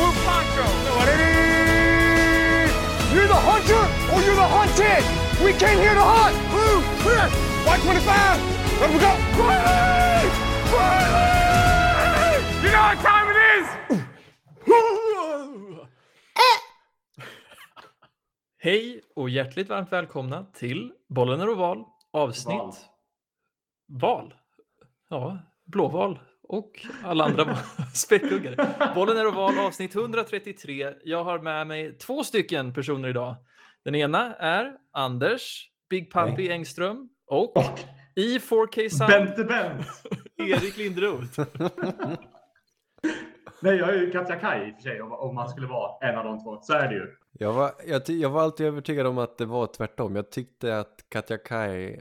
Blue Poncho. You're the hunter or you're the hunted. We came here to hunt. Blue, clear. White 25. Let we go. Riley! Riley! You know what time it is? Hej och hjärtligt varmt välkomna till Bollen är oval avsnitt Val. val. Ja, blåval och alla andra späckhuggare. Bollen är oval avsnitt 133. Jag har med mig två stycken personer idag. Den ena är Anders Big Pumpy Engström och Och i 4K Sound Bente Bent. Erik Lindroth. Nej, jag är ju Katja Kaj i och för sig om, om man skulle vara en av de två. Så är det ju. Jag var, jag, jag var alltid övertygad om att det var tvärtom. Jag tyckte att Katja Kai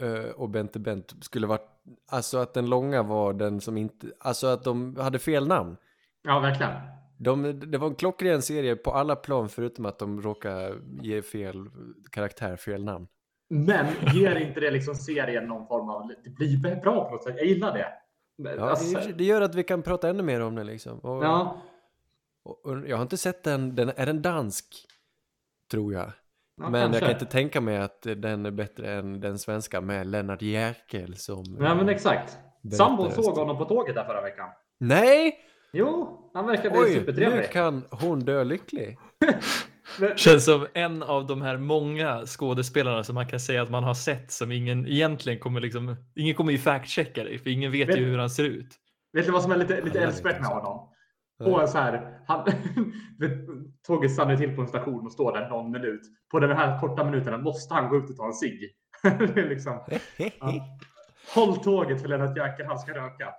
eh, och Bente Bent skulle varit, alltså att den långa var den som inte, alltså att de hade fel namn. Ja, verkligen. De, det var en klockren serie på alla plan förutom att de råkade ge fel karaktär, fel namn. Men ger inte det liksom serien någon form av... Det blir bra på något sätt. Jag gillar det. Ja, Alltså, det, det gör att vi kan prata ännu mer om den liksom. Och, ja. och, och jag har inte sett den, den är den dansk? Tror jag. Ja, Men kanske. jag kan inte tänka mig att den är bättre än den svenska med Lennart Jäkel som... Ja, men exakt. Berätta Sambon såg honom på tåget där förra veckan. Nej! Jo, han verkade Oj, nu supertrevlig. kan hon dö lycklig. Känns som en av de här många skådespelarna som man kan säga att man har sett som ingen egentligen kommer liksom, ingen kommer ju fact-checka dig för ingen vet Vet- ju hur han ser ut. Vet du vad som är lite, lite älskvärt med honom? På en så här, han, tåget stannar till på en station och står där någon minut. På den här korta minuterna måste han gå ut och ta en cigg. liksom, ja. Håll tåget för Lennart Jäkel, han ska röka.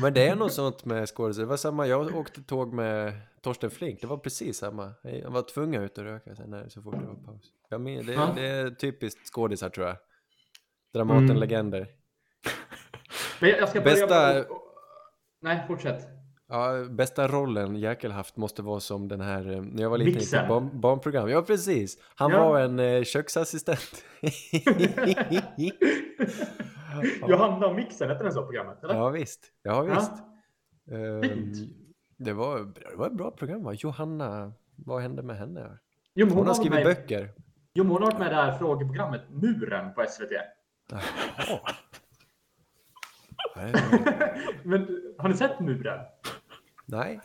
Men det är något sånt med skådespelare. Det var samma, jag åkte tåg med Torsten Flink. Det var precis samma. Jag var tvungen ut och röka sen när, så fort det var paus. Jag men, det, Ja. det är typiskt skådisar tror jag. Dramaten Mm. legender. Men jag jag ska börja Bästa- med... Nej, fortsätt. Ja, bästa rollen Jäkel haft måste vara som den här, eh, när jag var liten, Mixen. barn, barnprogram. Ja, precis. Han Ja. var en eh, köksassistent. Johanna och Mixen, hette den så programmet? Eller? Ja visst, ja Ja. visst. Ehm, Fint. det, var, det var ett bra program va? Johanna, vad hände med henne? Jo, men Hon har skrivit med, böcker. Jo, hon har varit med i det här frågeprogrammet Muren på SVT. Men har ni sett Muren? Nej,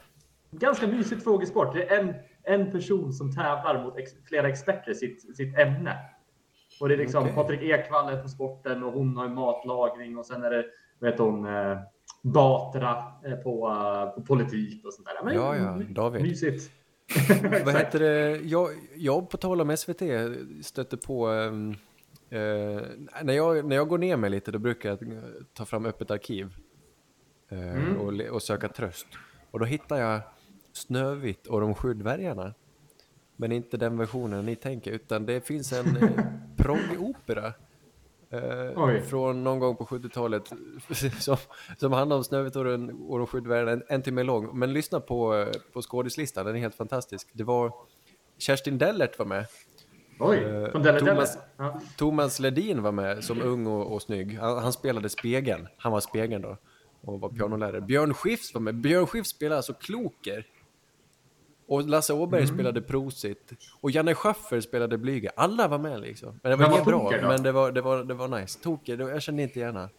Ganska mysigt frågesport. Det är en, en person som tävlar mot ex, flera experter i sitt, sitt ämne. Och det är liksom Okej. Patrik Ekwall är på sporten och hon har matlagning och sen är det vet hon, eh, Batra på, eh, på politik och sånt där. Men, Ja, ja, David. Mysigt. vad heter det? Jag, jag på tal om SVT stötte på ehm, eh, när, jag, när jag går ner mig lite då brukar jag ta fram öppet arkiv eh, Mm. och, och söka tröst. Och då hittar jag Snövit och de sju dvärgarna. Men inte den versionen ni tänker utan det finns en eh, proggopera eh, Oj. från någon gång på 70-talet som, som handlar om Snövit och, den, och de sju dvärgarna, en, en timme lång. Men lyssna på, eh, på skådislistan, den är helt fantastisk. Det var Kerstin Dellert var med, Oj, Eh, från Delle Thomas- Delle. Ja. Thomas Ledin var med som ung och, och snygg. Han, han spelade spegeln, han var spegeln då och var pianolärare. Björn Skifs var med. Björn Skifs spelade alltså Kloker. Och Lasse Åberg Mm. spelade Prosit. Och Janne Schaffer spelade Blyga. Alla var med liksom. Men det var Men vad bra, då? men det var, det var, det var nice. Toker, det, jag kände inte gärna.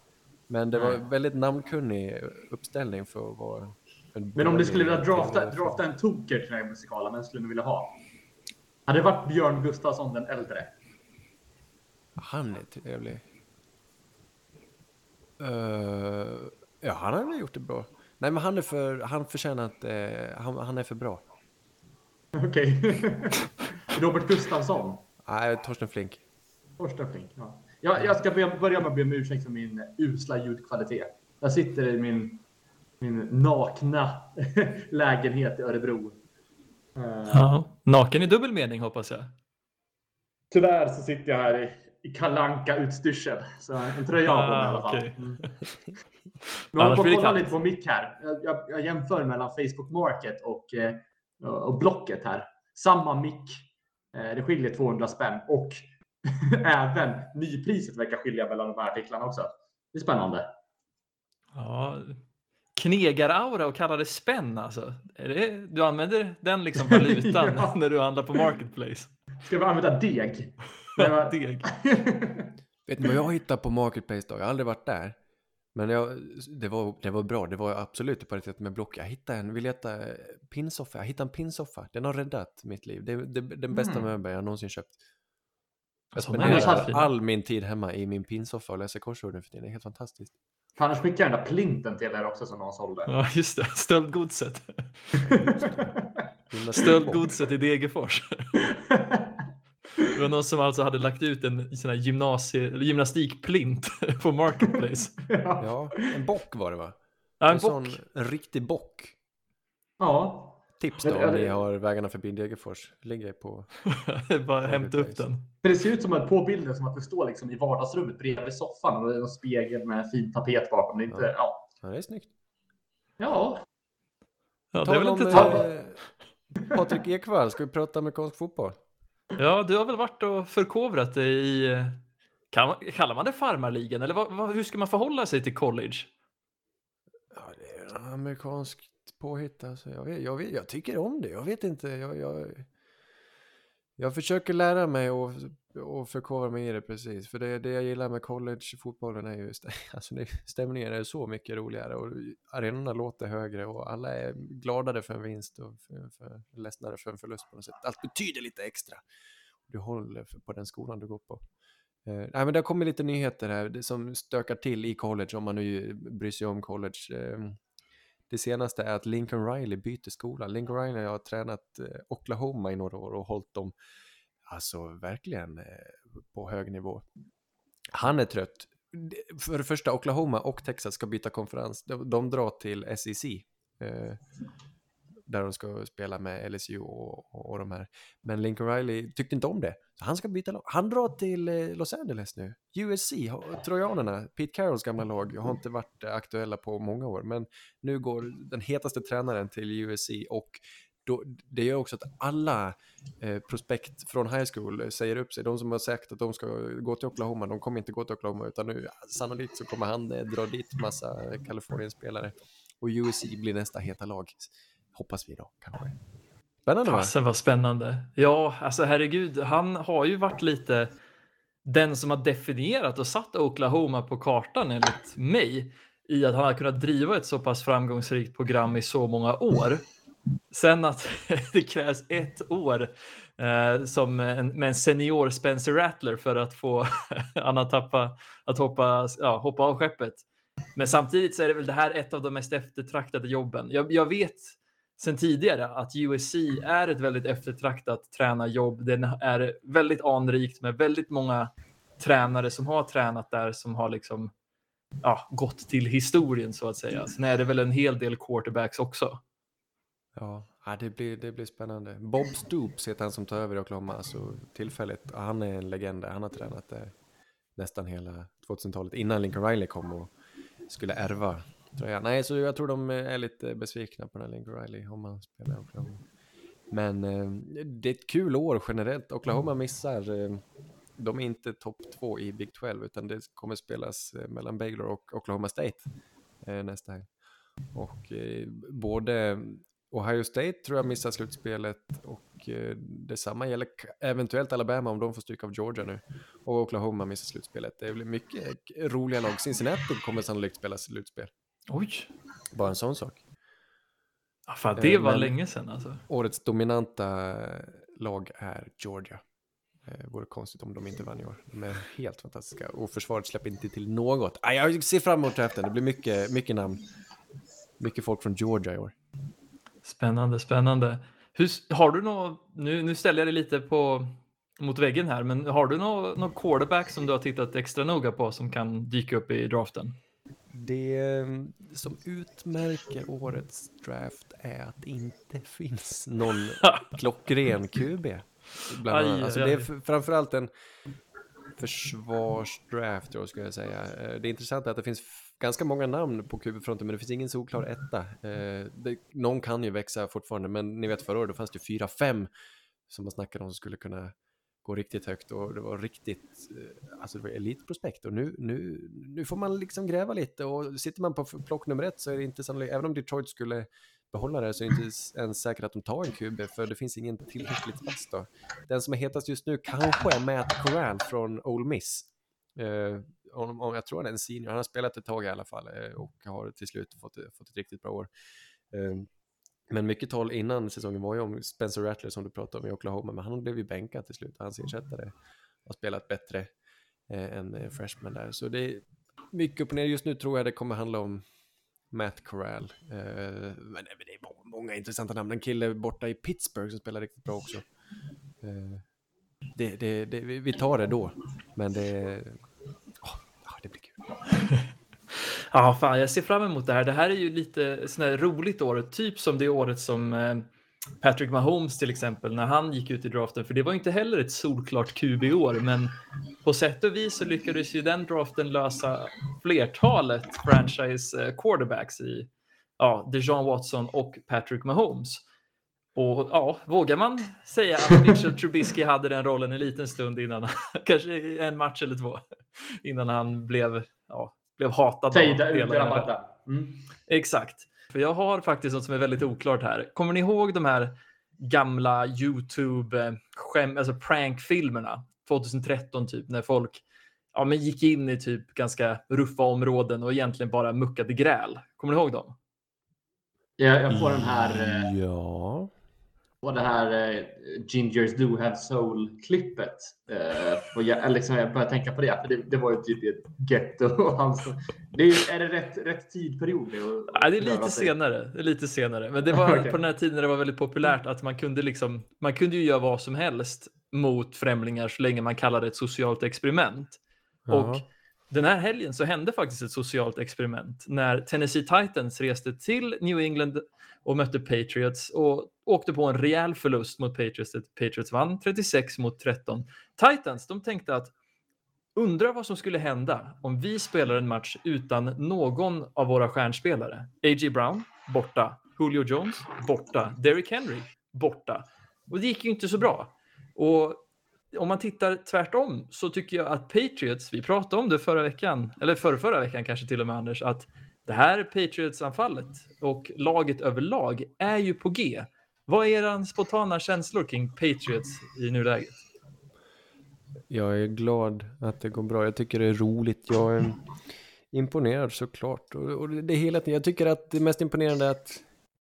Men det var Nej. väldigt namnkunnig uppställning för att vara... en Men om du skulle vilja drafta, drafta en toker till den här musikalen, vem skulle du vilja ha? Hade det varit Björn Gustafsson den äldre? Han är trevlig. Uh, ja, han har väl gjort det bra. Nej, men han är för, han förtjänar att, eh, han, han är för bra. Okej. Robert Gustafsson. Nej, Torsten Flink. Torsten Flink. Ja. Jag, jag ska be, börja med att be om ursäkt för min usla ljudkvalitet. Jag sitter i min, min nakna lägenhet i Örebro. Eh, Ja. Naken i dubbel mening hoppas jag. Tyvärr så sitter jag här i, i kalanka utstyrsel. Så en tröja har på mig i alla fall. Ah, okej. Mm. Men jag Annars håller på blir det att kolla kallt. lite på mick här. Jag, jag, jag jämför mellan Facebook Market och, eh, och Blocket här. Samma mick. Eh, det skiljer 200 spänn och även nypriset verkar skilja mellan de här artiklarna också. Det är spännande. Ja, knegaraura och kallar det spänn alltså. Är det, du använder den liksom valutan Ja. när du handlar på Marketplace? Ska vi använda deg? Deg. Vet ni vad jag hittade på Marketplace då? Jag har aldrig varit där. Men jag, det, var, det var bra, det var absolut i paritet med Block. Jag hittade en, vill leta eh, pinsoffa, jag hittade en pinsoffa. Den har räddat mitt liv. Det är det, den bästa Mm. möbeln jag någonsin köpt. Jag är spenderar all min tid hemma i min pinsoffa och läser korsord nu för tiden. Det är helt fantastiskt. Fan, annars skickar jag den där plinten till er också som någon sålde. Ja, just det. Stöldgodset. Stöldgodset i Degerfors. Det var någon som alltså hade lagt ut en sån här gymnasie, gymnastikplint på Marketplace. ja. En bock var det va? Ja, En, en sån bock. en riktig bock. ja. Tips då om ni har vägarna förbi Degerfors. Ligger på... Bara hämta upp den. För det ser ut som att på bilden som att det står liksom i vardagsrummet bredvid soffan och det är en spegel med fin tapet bakom. Det är inte, Ja. ja. Ja, det är snyggt. Ja. Ja, det är väl om inte ta- tal- eh, Patrik Ekwall, ska vi prata amerikansk fotboll? Ja, du har väl varit och förkovrat dig i... Kan kallar man det farmarligan? Eller vad, vad, hur ska man förhålla sig till college? Ja, det är amerikanskt påhitt alltså. Jag, vet, jag, vet, jag tycker om det. Jag vet inte. Jag, jag, jag försöker lära mig och, och förkovra mig i det precis. För det, det jag gillar med collegefotbollen är ju stä- alltså det, stämningen är så mycket roligare och arenorna låter högre och alla är gladare för en vinst och för, för, ledsnare för en förlust på något sätt. Allt betyder lite extra. Du håller på den skolan du går på. Eh, nej, men det har kommit lite nyheter här som stökar till i college om man nu bryr sig om college. Eh, det senaste är att Lincoln Riley byter skola. Lincoln Riley har tränat eh, Oklahoma i några år och hållit dem alltså verkligen eh, på hög nivå. Han är trött. För det första, Oklahoma och Texas ska byta konferens. De, de drar till SEC. Eh, där de ska spela med LSU och, och, och de här. Men Lincoln Riley tyckte inte om det. Så han ska byta lag. Han drar till eh, Los Angeles nu. USC, Trojanerna, Pete Carrolls gamla lag, har inte varit eh, aktuella på många år. Men nu går den hetaste tränaren till USC och då, det gör också att alla eh, prospekt från high school säger upp sig. De som har sagt att de ska gå till Oklahoma, de kommer inte gå till Oklahoma utan nu sannolikt så kommer han eh, dra dit massa Kalifornien-spelare. Och USC blir nästa heta lag. Hoppas vi då, kanske. Spännande va? Fasen vad spännande. Ja, alltså herregud, han har ju varit lite den som har definierat och satt Oklahoma på kartan enligt mig i att han har kunnat driva ett så pass framgångsrikt program i så många år. Sen att det krävs ett år eh, som en, med en senior Spencer Rattler för att få Anna att, tappa, att hoppa, ja, hoppa av skeppet. Men samtidigt så är det väl det här ett av de mest eftertraktade jobben. Jag, jag vet sen tidigare att USC är ett väldigt eftertraktat tränarjobb. Den är väldigt anrikt med väldigt många tränare som har tränat där som har liksom ja, gått till historien så att säga. Sen är det väl en hel del quarterbacks också. Ja, ja det, blir, det blir spännande. Bob Stoops heter han som tar över i Oklahoma, alltså tillfälligt. Han är en legend där. Han har tränat där nästan hela 2000-talet innan Lincoln Riley kom och skulle ärva tröjan. Nej, så jag tror de är lite besvikna på den här Lincoln Riley om han spelar i Oklahoma. Men eh, det är ett kul år generellt. Oklahoma missar. Eh, de är inte topp två i Big 12 utan det kommer spelas eh, mellan Baylor och Oklahoma State eh, nästa helg. Och eh, både Ohio State tror jag missar slutspelet och eh, detsamma gäller eventuellt Alabama om de får stryk av Georgia nu. Och Oklahoma missar slutspelet. Det blir mycket roliga lag. Cincinnati kommer sannolikt spela slutspel. Oj, Bara en sån sak. ja, fan, det Eh, var länge sedan alltså. Årets dominanta lag är Georgia. Eh, vore konstigt om de inte vann i år. De är helt fantastiska och försvaret släpper inte till något. Ah, jag ser fram emot draften. Det blir mycket, mycket namn. Mycket folk från Georgia i år. Spännande, spännande. Hur, har du något, nu, nu ställer jag dig lite på, mot väggen här, men har du någon nå quarterback som du har tittat extra noga på som kan dyka upp i draften? Det som utmärker årets draft är att det inte finns någon klockren QB. Bland Aj. Alltså aj, det är framförallt en försvarsdraft då skulle jag säga. Eh, Det är att det finns ganska många namn på QB-fronten men det finns ingen solklar etta. Eh, Det, någon kan ju växa fortfarande men ni vet förra året då fanns det fyra, fem som man snackade om som skulle kunna gå riktigt högt och det var riktigt, eh, alltså det var elitprospekt och nu, nu, nu får man liksom gräva lite och sitter man på plock nummer ett så är det inte sannolikt, även om Detroit skulle behålla det så är det inte ens säkert att de tar en QB för det finns ingen tillräckligt fast då. Den som är hetast just nu kanske är Matt Corral från Ole Miss. Eh, om, om, jag tror han är en senior, han har spelat ett tag i alla fall eh, och har till slut fått, fått ett riktigt bra år. Ehm, men mycket tal innan säsongen var ju om Spencer Rattler som du pratade om i Oklahoma, men han blev ju bänkad till slut. Hans ersättare har spelat bättre eh, än eh, freshman där. Så det är mycket upp och ner. Just nu tror jag det kommer handla om Matt Corral. Men det är många intressanta namn. En kille borta i Pittsburgh som spelar riktigt bra också. Det, det, det, vi tar det då, men det, oh, det blir kul. Ja, fan, jag ser fram emot det här. Det här är ju lite sån roligt år, typ som det året som eh, Patrick Mahomes till exempel, när han gick ut i draften, för det var inte heller ett solklart QB-år, men på sätt och vis så lyckades ju den draften lösa flertalet franchise eh, quarterbacks i ja, Dijon Watson och Patrick Mahomes. Och ja, vågar man säga att Mitchell Trubisky hade den rollen en liten stund innan, kanske en match eller två, innan han blev ja, blev hatad Fejda ut mm. Exakt. För jag har faktiskt något som är väldigt oklart här. Kommer ni ihåg de här gamla YouTube skäm, alltså prankfilmerna 2013 typ när folk ja, men gick in i typ ganska ruffa områden och egentligen bara muckade gräl. Kommer ni ihåg dem? Ja, jag får den här. Eh, ja. Och det här eh, Gingers Do Have Soul-klippet. Eh, och jag, liksom, jag började tänka på det, för det, det var ju typ ett getto. det är, är det rätt, rätt tidperiod? Det, ja, det är lite senare. Det är lite senare. Men det var okay. på den här tiden det var väldigt populärt att man kunde, liksom, man kunde ju göra vad som helst mot främlingar så länge man kallade det ett socialt experiment. -huh. Och den här helgen så hände faktiskt ett socialt experiment när Tennessee Titans reste till New England och mötte Patriots och åkte på en rejäl förlust mot Patriots. Patriots vann 36 mot 13. Titans, de tänkte att undra vad som skulle hända om vi spelar en match utan någon av våra stjärnspelare. A.J. Brown, borta. Julio Jones, borta. Derrick Henry, borta. Och det gick ju inte så bra. Och om man tittar tvärtom så tycker jag att Patriots, vi pratade om det förra veckan, eller förra, förra veckan kanske till och med Anders, att det här Patriots-anfallet och laget överlag är ju på G. Vad är era spontana känslor kring Patriots i nuläget? Jag är glad att det går bra. Jag tycker det är roligt. Jag är imponerad såklart. Och det är hela tiden. Jag tycker att det mest imponerande är att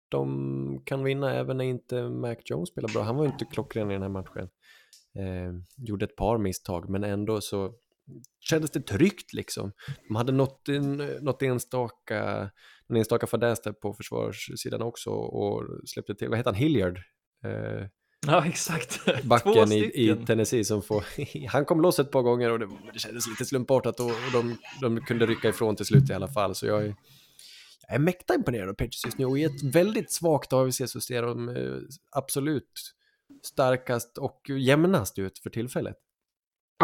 de kan vinna även när inte Mac Jones spelar bra. Han var ju inte klockren i den här matchen. Eh, gjorde ett par misstag, men ändå så kändes det tryggt liksom. De hade något, något enstaka, en enstaka fadäs där på försvarssidan också och släppte till, vad heter han, Hilliard? Eh, ja, exakt. Backen i, i, Tennessee som får, han kom loss ett par gånger och det, det kändes lite slumpartat och, och de, de, kunde rycka ifrån till slut i alla fall. Så jag är, jag är mäkta imponerad av Patriots just nu och i ett väldigt svagt AVC så ser de absolut starkast och jämnast ut för tillfället.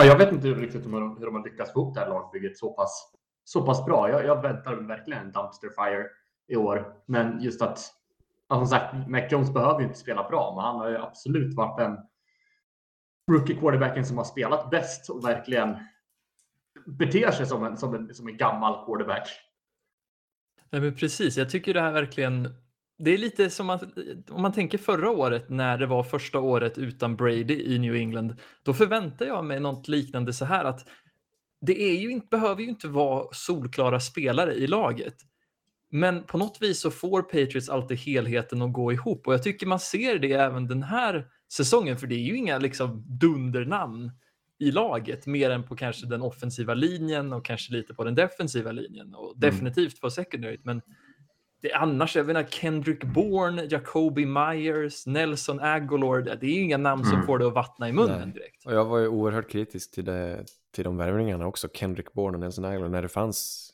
Ja, jag vet inte riktigt hur de, hur de har lyckats få ihop det här lagbygget så pass, så pass bra. Jag, jag väntar verkligen en dumpster fire i år. Men just att, som sagt, Mac Jones behöver ju inte spela bra, men han har ju absolut varit den rookie quarterbacken som har spelat bäst och verkligen beter sig som en, som en, som en gammal quarterback. Nej, men precis, jag tycker det här verkligen det är lite som att om man tänker förra året när det var första året utan Brady i New England. Då förväntar jag mig något liknande så här att det är ju inte, behöver ju inte vara solklara spelare i laget. Men på något vis så får Patriots alltid helheten att gå ihop och jag tycker man ser det även den här säsongen för det är ju inga liksom dundernamn i laget mer än på kanske den offensiva linjen och kanske lite på den defensiva linjen och mm. definitivt på secondary. Men det, annars, jag menar Kendrick Bourne, Jacoby Myers, Nelson Aguilar, det är ju inga namn som mm. får det att vattna i munnen Nej. direkt. Och jag var ju oerhört kritisk till, det, till de värvningarna också, Kendrick Bourne och Nelson Aguilar, när det fanns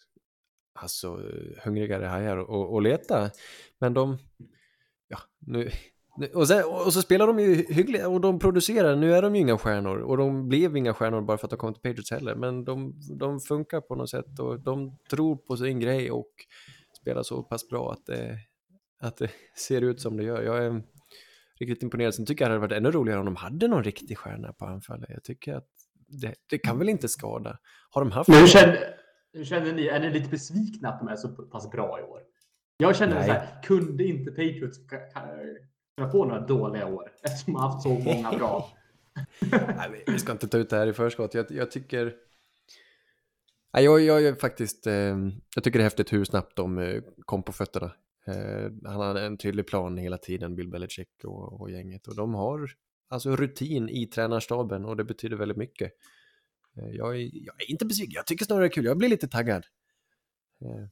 alltså hungrigare hajar att leta. Men de, ja, nu, och, sen, och så spelar de ju hyggligt och de producerar, nu är de ju inga stjärnor och de blev inga stjärnor bara för att de kom till Patriots heller, men de, de funkar på något sätt och de tror på sin grej och spelar så pass bra att det, att det ser ut som det gör. Jag är riktigt imponerad. Sen tycker jag det hade varit ännu roligare om de hade någon riktig stjärna på anfallet. Jag tycker att det, det kan väl inte skada. Har de haft... Men hur känner, hur känner ni? Är ni lite besvikna att de är så pass bra i år? Jag känner så här, kunde inte Patriots kunna få några dåliga år eftersom de har haft så många bra? Nej, vi- vi ska inte ta ut det här i förskott. Jag, jag tycker... Jag, jag, jag, faktiskt, eh, jag tycker det är häftigt hur snabbt de eh, kom på fötterna. Eh, han hade en tydlig plan hela tiden, Bill Belichick och, och gänget. Och de har alltså rutin i tränarstaben och det betyder väldigt mycket. Jag, är, jag är inte besviken, jag tycker snarare det är kul. Jag blir lite taggad. Eh,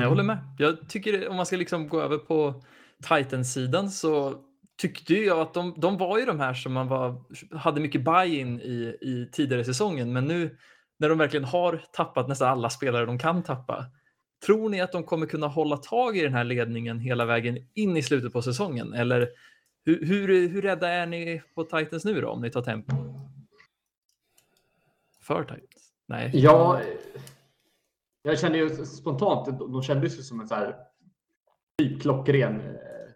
Jag håller med. Jag tycker om man ska liksom gå över på Titans-sidan så tyckte ju jag att de, de var ju de här som man var, hade mycket buy-in i, i tidigare säsongen. Men nu när de verkligen har tappat nästan alla spelare de kan tappa. Tror ni att de kommer kunna hålla tag i den här ledningen hela vägen in i slutet på säsongen? Eller hur, hur, hur rädda är ni på Titans nu då om ni tar tempo? För Titans? Nej. Ja, jag känner ju spontant, de kändes ju som en så här typ klockren eh,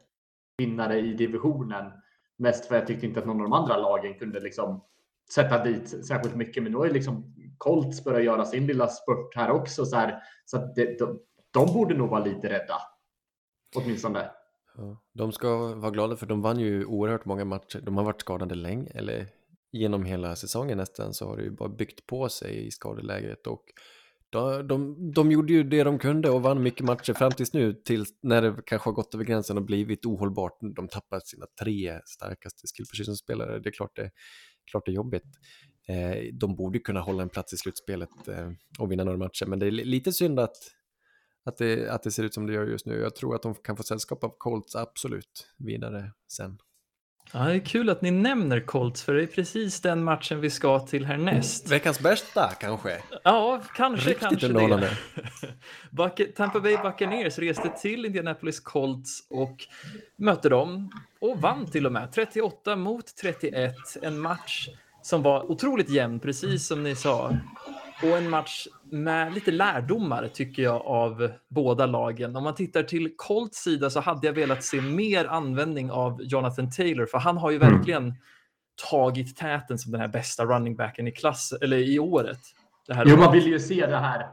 vinnare i divisionen. Mest för jag tyckte inte att någon av de andra lagen kunde liksom sätta dit särskilt mycket. Men då är ju liksom Colts börjar göra sin lilla spurt här också. Så, här, så att det, de, de borde nog vara lite rädda. Åtminstone. Ja, de ska vara glada för de vann ju oerhört många matcher. De har varit skadade länge, eller genom hela säsongen nästan så har det ju bara byggt på sig i skadeläget och de, de, de gjorde ju det de kunde och vann mycket matcher fram tills nu, till när det kanske har gått över gränsen och blivit ohållbart. De tappar sina tre starkaste skillpositionsspelare. Det är klart det, klart det är jobbigt. Eh, de borde kunna hålla en plats i slutspelet eh, och vinna några matcher, men det är li- lite synd att, att, det, att det ser ut som det gör just nu. Jag tror att de kan få sällskap av Colts absolut vidare sen. Ja, det är kul att ni nämner Colts för det är precis den matchen vi ska till härnäst. Veckans bästa kanske? Ja, kanske, Riktigt kanske det. Buc- Tampa Bay Buccaneers reste till Indianapolis Colts och mötte dem och vann till och med 38 mot 31. En match som var otroligt jämn, precis som ni sa. Och en match med lite lärdomar tycker jag av båda lagen. Om man tittar till Colts sida så hade jag velat se mer användning av Jonathan Taylor, för han har ju verkligen tagit täten som den här bästa running backen i klass eller i året. Det här Jo, man vill ju se det här.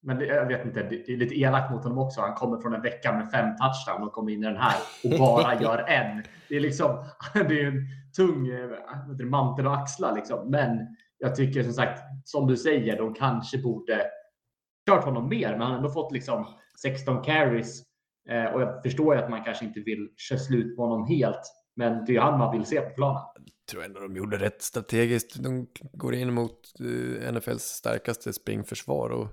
Men det, jag vet inte, det är lite elakt mot honom också. Han kommer från en vecka med fem touchdown och kommer in i den här och bara gör en. Det är liksom, det är en tung eh, mantel att axla liksom. Men jag tycker som sagt, som du säger, de kanske borde kört honom mer, men han har ändå fått liksom 16 carries. Eh, och jag förstår ju att man kanske inte vill köra slut på honom helt, men det är ju han man vill se på planen. tror ändå de gjorde rätt strategiskt. De går in mot eh, NFLs starkaste springförsvar och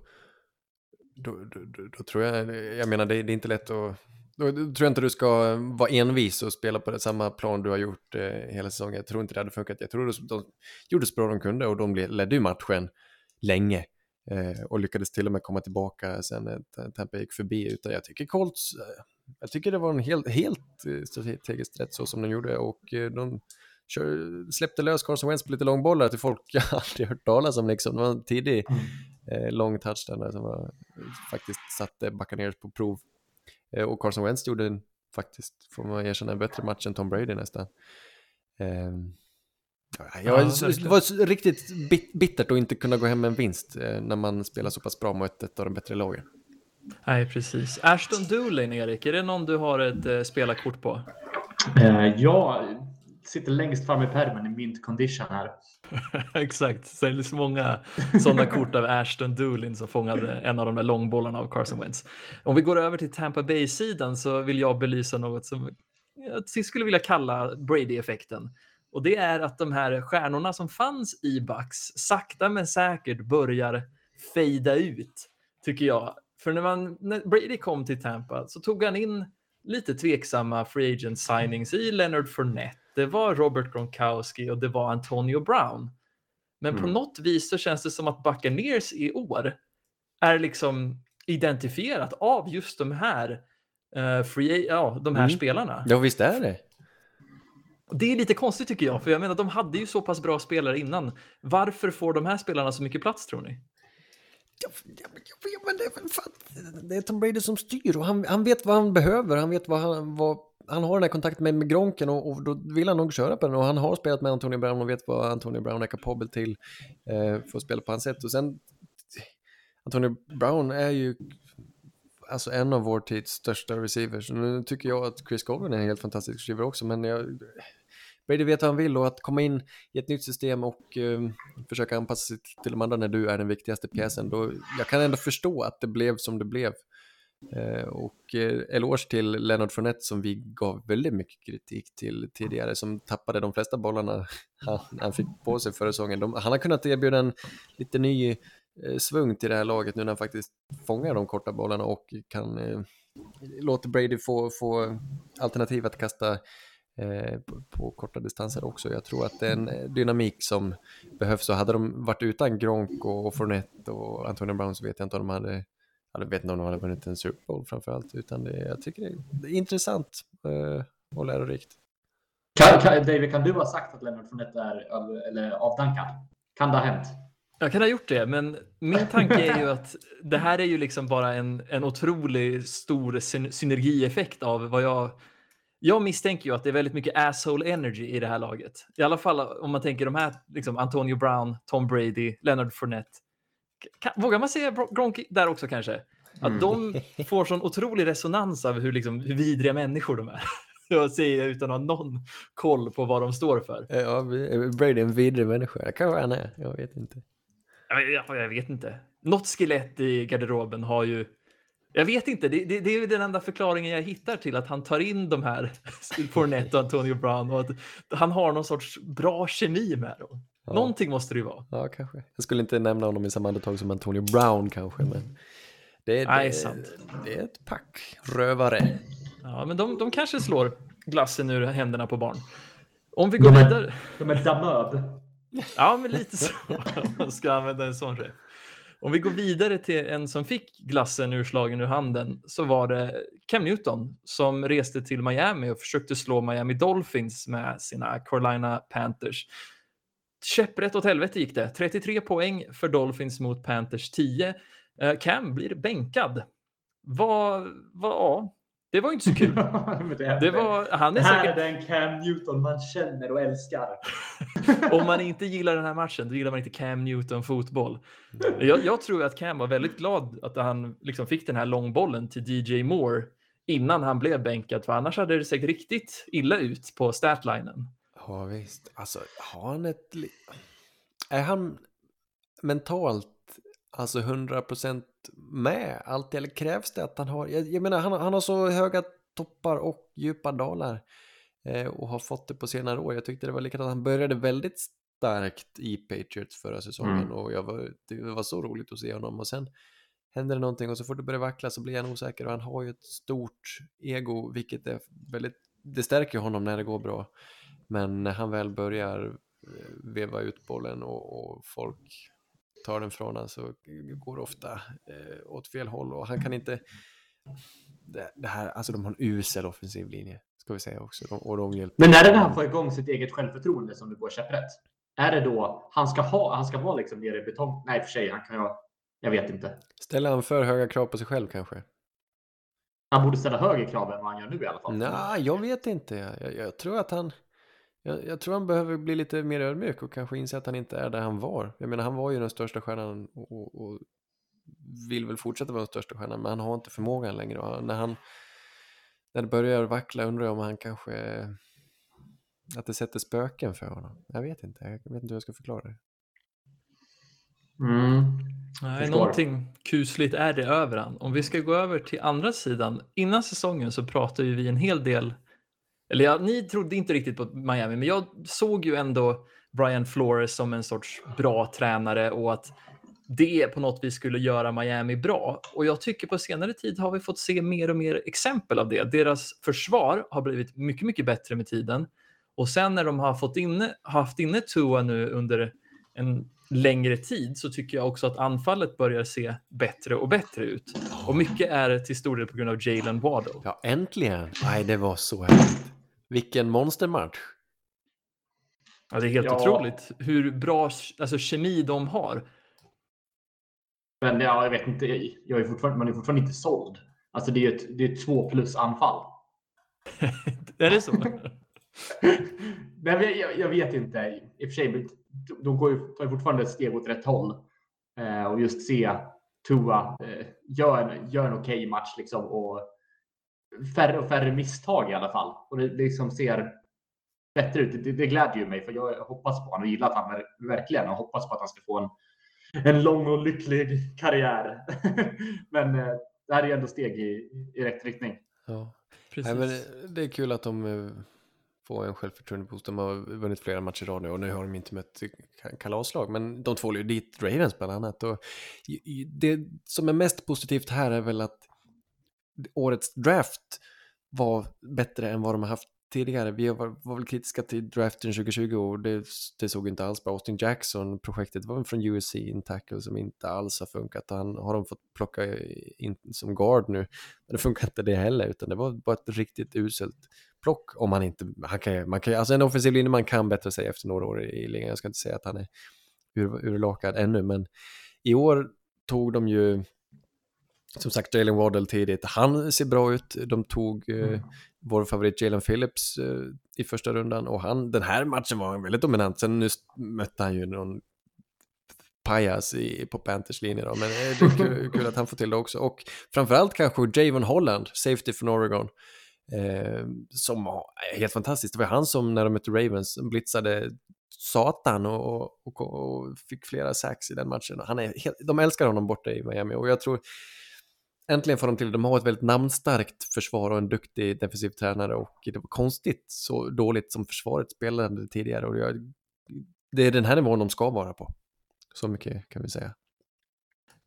då, då, då, då tror jag, jag menar det, det är inte lätt att, då, då tror jag inte du ska vara envis och spela på det samma plan du har gjort eh, hela säsongen. Jag tror inte det hade funkat. Jag tror de, de gjorde så bra de kunde och de ledde ju matchen länge eh, och lyckades till och med komma tillbaka sen när Tampa gick förbi. Utan jag tycker Colts, eh, jag tycker det var en helt, helt eh, strategiskt rätt så som de gjorde och eh, de kör, släppte lös Carson Wentz på lite långbollar till folk jag aldrig hört talas om. Liksom. Det var en tidig eh, lång touchdown där som var, faktiskt satte Buccaneers på prov. Eh, och Carson Wentz gjorde en, faktiskt, får man erkänna, en bättre match än Tom Brady nästan. Eh, ja, jag, Ja, var riktigt bit, bittert att inte kunna gå hem med en vinst eh, när man spelar så pass bra mot ett av de bättre lagen. Nej, precis. Ashton Doolin, Erik, är det någon du har ett eh, spelarkort på? Eh, jag sitter längst fram i pärmen i mint condition här. Exakt, så det är så många sådana kort av Ashton Doolin som fångade en av de där långbollarna av Carson Wentz. Om vi går över till Tampa Bay-sidan så vill jag belysa något som jag skulle vilja kalla Brady-effekten. Och det är att de här stjärnorna som fanns i Bucks sakta men säkert börjar fejda ut, tycker jag. För när, man, när Brady kom till Tampa så tog han in lite tveksamma free agent signings i Leonard Fournette. Det var Robert Gronkowski och det var Antonio Brown. Men på Mm. något vis så känns det som att Buccaneers i år är liksom identifierat av just de här, eh, free, ja, de här Mm. spelarna. Ja, visst är det. Det är lite konstigt tycker jag, för jag menar de hade ju så pass bra spelare innan. Varför får de här spelarna så mycket plats tror ni? Ja, ja, men- ja, men det, är väl det är Tom Brady som styr och han, han vet vad han behöver. Han vet vad, han, vad han har den här kontakten med, med Gronken och, och, då vill han nog köra på den och han har spelat med Antonio Brown och vet vad Antonio Brown är kapabel till eh, för att spela på hans sätt. Och sen, Antonio Brown är ju alltså en av vår tids största receivers. Nu tycker jag att Chris Colvin är en helt fantastisk receiver också, men jag, Brady vet vad han vill och att komma in i ett nytt system och eh, försöka anpassa sig till de andra när du är den viktigaste pjäsen, då, jag kan ändå förstå att det blev som det blev. Eh, och eh, eloge till Leonard Fournette som vi gav väldigt mycket kritik till tidigare, som tappade de flesta bollarna han, han fick på sig förra säsongen. De, han har kunnat erbjuda en lite ny eh, svung till det här laget nu när han faktiskt fångar de korta bollarna och kan eh, låta Brady få, få alternativ att kasta Eh, på, på, korta distanser också. Jag tror att det är en eh, dynamik som behövs och hade de varit utan Gronk och Fournette och Antonio Brown så vet jag inte om de hade jag vet inte om de hade vunnit en Super Bowl framförallt, utan det, jag tycker det är, det är intressant eh, och lärorikt. Kan, kan, David, kan du ha sagt att Leonard Fournette är eller avdankad? Kan det ha hänt? Jag kan ha gjort det, men min tanke är ju att det här är ju liksom bara en, en otrolig stor synergieffekt av vad jag jag misstänker ju att det är väldigt mycket asshole energy i det här laget. I alla fall om man tänker de här, liksom Antonio Brown, Tom Brady, Leonard Fournette. Kan, vågar man säga Gronk där också kanske? Att mm. de får sån otrolig resonans av hur, liksom, hur vidriga människor de är. Jag säger utan att ha någon koll på vad de står för. Ja, Brady är en vidrig människa. Det kanske han är. Jag vet inte. Jag, jag vet inte. Något skelett i garderoben har ju jag vet inte, det, det, det, är den enda förklaringen jag hittar till att han tar in de här Fournette och Antonio Brown och att han har någon sorts bra kemi med dem. Ja. Någonting måste det ju vara. Ja, kanske. Jag skulle inte nämna honom i samma andetag som Antonio Brown kanske, men det är, Nej, det, sant. det är ett pack rövare. Ja, men de, de kanske slår glassen ur händerna på barn. Om vi går de är, vidare. De är damöb. Ja, men lite så. Man ska använda en sån rätt. Om vi går vidare till en som fick glassen urslagen ur handen så var det Cam Newton som reste till Miami och försökte slå Miami Dolphins med sina Carolina Panthers. Käpprätt åt helvete gick det. 33 poäng för Dolphins mot Panthers 10. Eh, Cam blir bänkad. Vad, vad, ja, det var inte så kul. det, var, han är det här säkert... är den Cam Newton man känner och älskar. Om man inte gillar den här matchen, då gillar man inte Cam Newton fotboll. Jag, jag tror att Cam var väldigt glad att han liksom fick den här långbollen till DJ Moore innan han blev bänkad, för annars hade det sett riktigt illa ut på statlinen. Ja visst, alltså har han ett... Är han mentalt alltså 100% med alltid? Eller krävs det att han har, jag, jag menar han, han har så höga toppar och djupa dalar eh, och har fått det på senare år. Jag tyckte det var likadant, han började väldigt starkt i Patriots förra säsongen mm. och jag var, det var så roligt att se honom och sen händer det någonting och så får det börja vackla så blir han osäker och han har ju ett stort ego vilket är väldigt, det stärker honom när det går bra. Men när han väl börjar eh, veva ut bollen och, och folk tar den från honom så går det ofta eh, åt fel håll och han kan inte det, det, här, alltså de har en usel offensiv linje ska vi säga också. De, och de hjälper. Men är det när han får igång sitt eget självförtroende som du går käpprätt? Är det då han ska ha? Han ska vara liksom nere i betong? Nej, för sig, han kan ju. Jag vet inte. Ställer han för höga krav på sig själv kanske? Han borde ställa högre krav än vad han gör nu i alla fall. Nej, jag vet inte. Jag, jag tror att han jag, jag, tror han behöver bli lite mer ödmjuk och kanske inse att han inte är där han var. Jag menar, han var ju den största stjärnan och, och, och vill väl fortsätta vara den största stjärnan, men han har inte förmågan längre. Och när, han, när det börjar vackla undrar jag om han kanske... Att det sätter spöken för honom. Jag vet inte, jag vet inte hur jag ska förklara det. Mm. Nej, någonting kusligt är det över han. Om vi ska gå över till andra sidan. Innan säsongen så pratade vi en hel del eller ja, ni trodde inte riktigt på Miami, men jag såg ju ändå Brian Flores som en sorts bra tränare och att det på något vis skulle göra Miami bra. Och jag tycker på senare tid har vi fått se mer och mer exempel av det. Deras försvar har blivit mycket, mycket bättre med tiden. Och sen när de har fått inne, haft inne Tua nu under en längre tid så tycker jag också att anfallet börjar se bättre och bättre ut. Och mycket är till stor del på grund av Jalen Waddle. Ja, äntligen! Nej, det var så härligt. Vilken monstermatch. Ja, det är helt ja. otroligt hur bra alltså, kemi de har. Men ja, jag vet inte, jag är fortfarande, man är fortfarande inte såld. Alltså det är ett, det är ett två plus anfall. är det så? Nej, jag, jag, vet inte. I och för sig, de går ju, tar ju fortfarande ett steg åt rätt håll. Eh, och just se Tua eh, gör en, gör en okej okay match liksom, och färre och färre misstag i alla fall. Och det liksom ser bättre ut. Det, det glädjer ju mig för jag hoppas på honom och gillar att han verkligen och hoppas på att han ska få en, en lång och lycklig karriär. Men eh, det här är ändå steg i, i rätt riktning. Ja. Precis. Nej, men det är kul att de eh, få en självförtroendeboost. De har vunnit flera matcher i rad nu och nu har de inte mött kalaslag. Men de två ju dit Ravens bland annat. Och det som är mest positivt här är väl att årets draft var bättre än vad de har haft tidigare. Vi var, var väl kritiska till draften 2020 och det, det såg inte alls bra. Austin Jackson, projektet var från USC, en tackle som inte alls har funkat. Han har de fått plocka in som guard nu. Men det funkar inte det heller, utan det var bara ett riktigt uselt plock om man inte, han kan, man kan, alltså en offensiv linje man kan bättre sig efter några år i ligan. Jag ska inte säga att han är ur, urlakad ännu, men i år tog de ju som sagt Jalen Waddell tidigt. Han ser bra ut. De tog eh, mm. vår favorit Jalen Phillips eh, i första rundan och han, den här matchen var väldigt dominant. Sen nu mötte han ju någon pajas i, på Panthers linje då, men det är kul, kul, att han får till det också. Och framförallt kanske Javon Holland, safety från Oregon. Eh, som var helt fantastiskt. Det var han som när de mötte Ravens blitzade satan och, och, och fick flera sacks i den matchen. Han är helt, de älskar honom borta i Miami och jag tror äntligen får de till De har ett väldigt namnstarkt försvar och en duktig defensiv tränare och det var konstigt så dåligt som försvaret spelade tidigare och jag, det är den här nivån de ska vara på. Så mycket kan vi säga.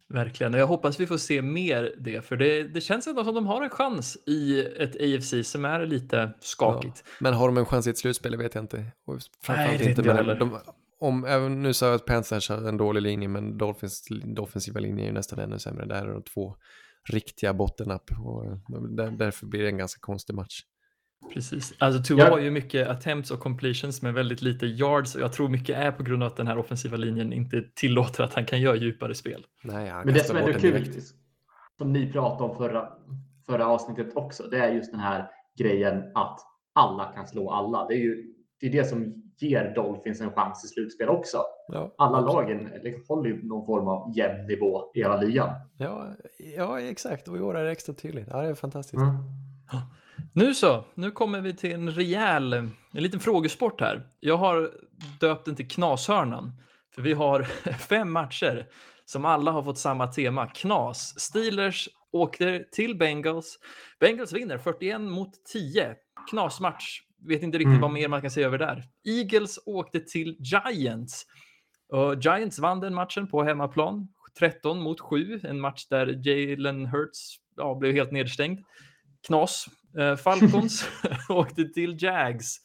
Verkligen, och jag hoppas vi får se mer det, för det, det känns ändå som de har en chans i ett AFC som är lite skakigt. Ja, men har de en chans i ett slutspel, det vet jag inte. Och Nej, det inte, men de, om, även nu sa jag att Panthers har en dålig linje, men Dolphins defensiva linje är ju nästan ännu sämre. Där är de två riktiga bottennapp och där, därför blir det en ganska konstig match. Precis, alltså Tua ja. har ju mycket attempts och completions med väldigt lite yards och jag tror mycket är på grund av att den här offensiva linjen inte tillåter att han kan göra djupare spel. Nej, Men det som är kul, som ni pratade om förra, förra avsnittet också, det är just den här grejen att alla kan slå alla. Det är ju det, är det som ger Dolphins en chans i slutspel också. Ja, alla lagen håller ju någon form av jämn nivå i hela ligan. Ja, ja exakt. Och i år är det extra tydligt. Ja, det är fantastiskt. Mm. Nu så, nu kommer vi till en rejäl, en liten frågesport här. Jag har döpt den till Knashörnan, för vi har fem matcher som alla har fått samma tema, knas. Steelers åker till Bengals. Bengals vinner 41 mot 10. Knasmatch. Vet inte riktigt mm. vad mer man kan säga över där. Eagles åkte till Giants. Och Giants vann den matchen på hemmaplan. 13 mot 7, en match där Jalen Hurts ja, blev helt nedstängd. Knas. Eh, Falcons åkte till Jags.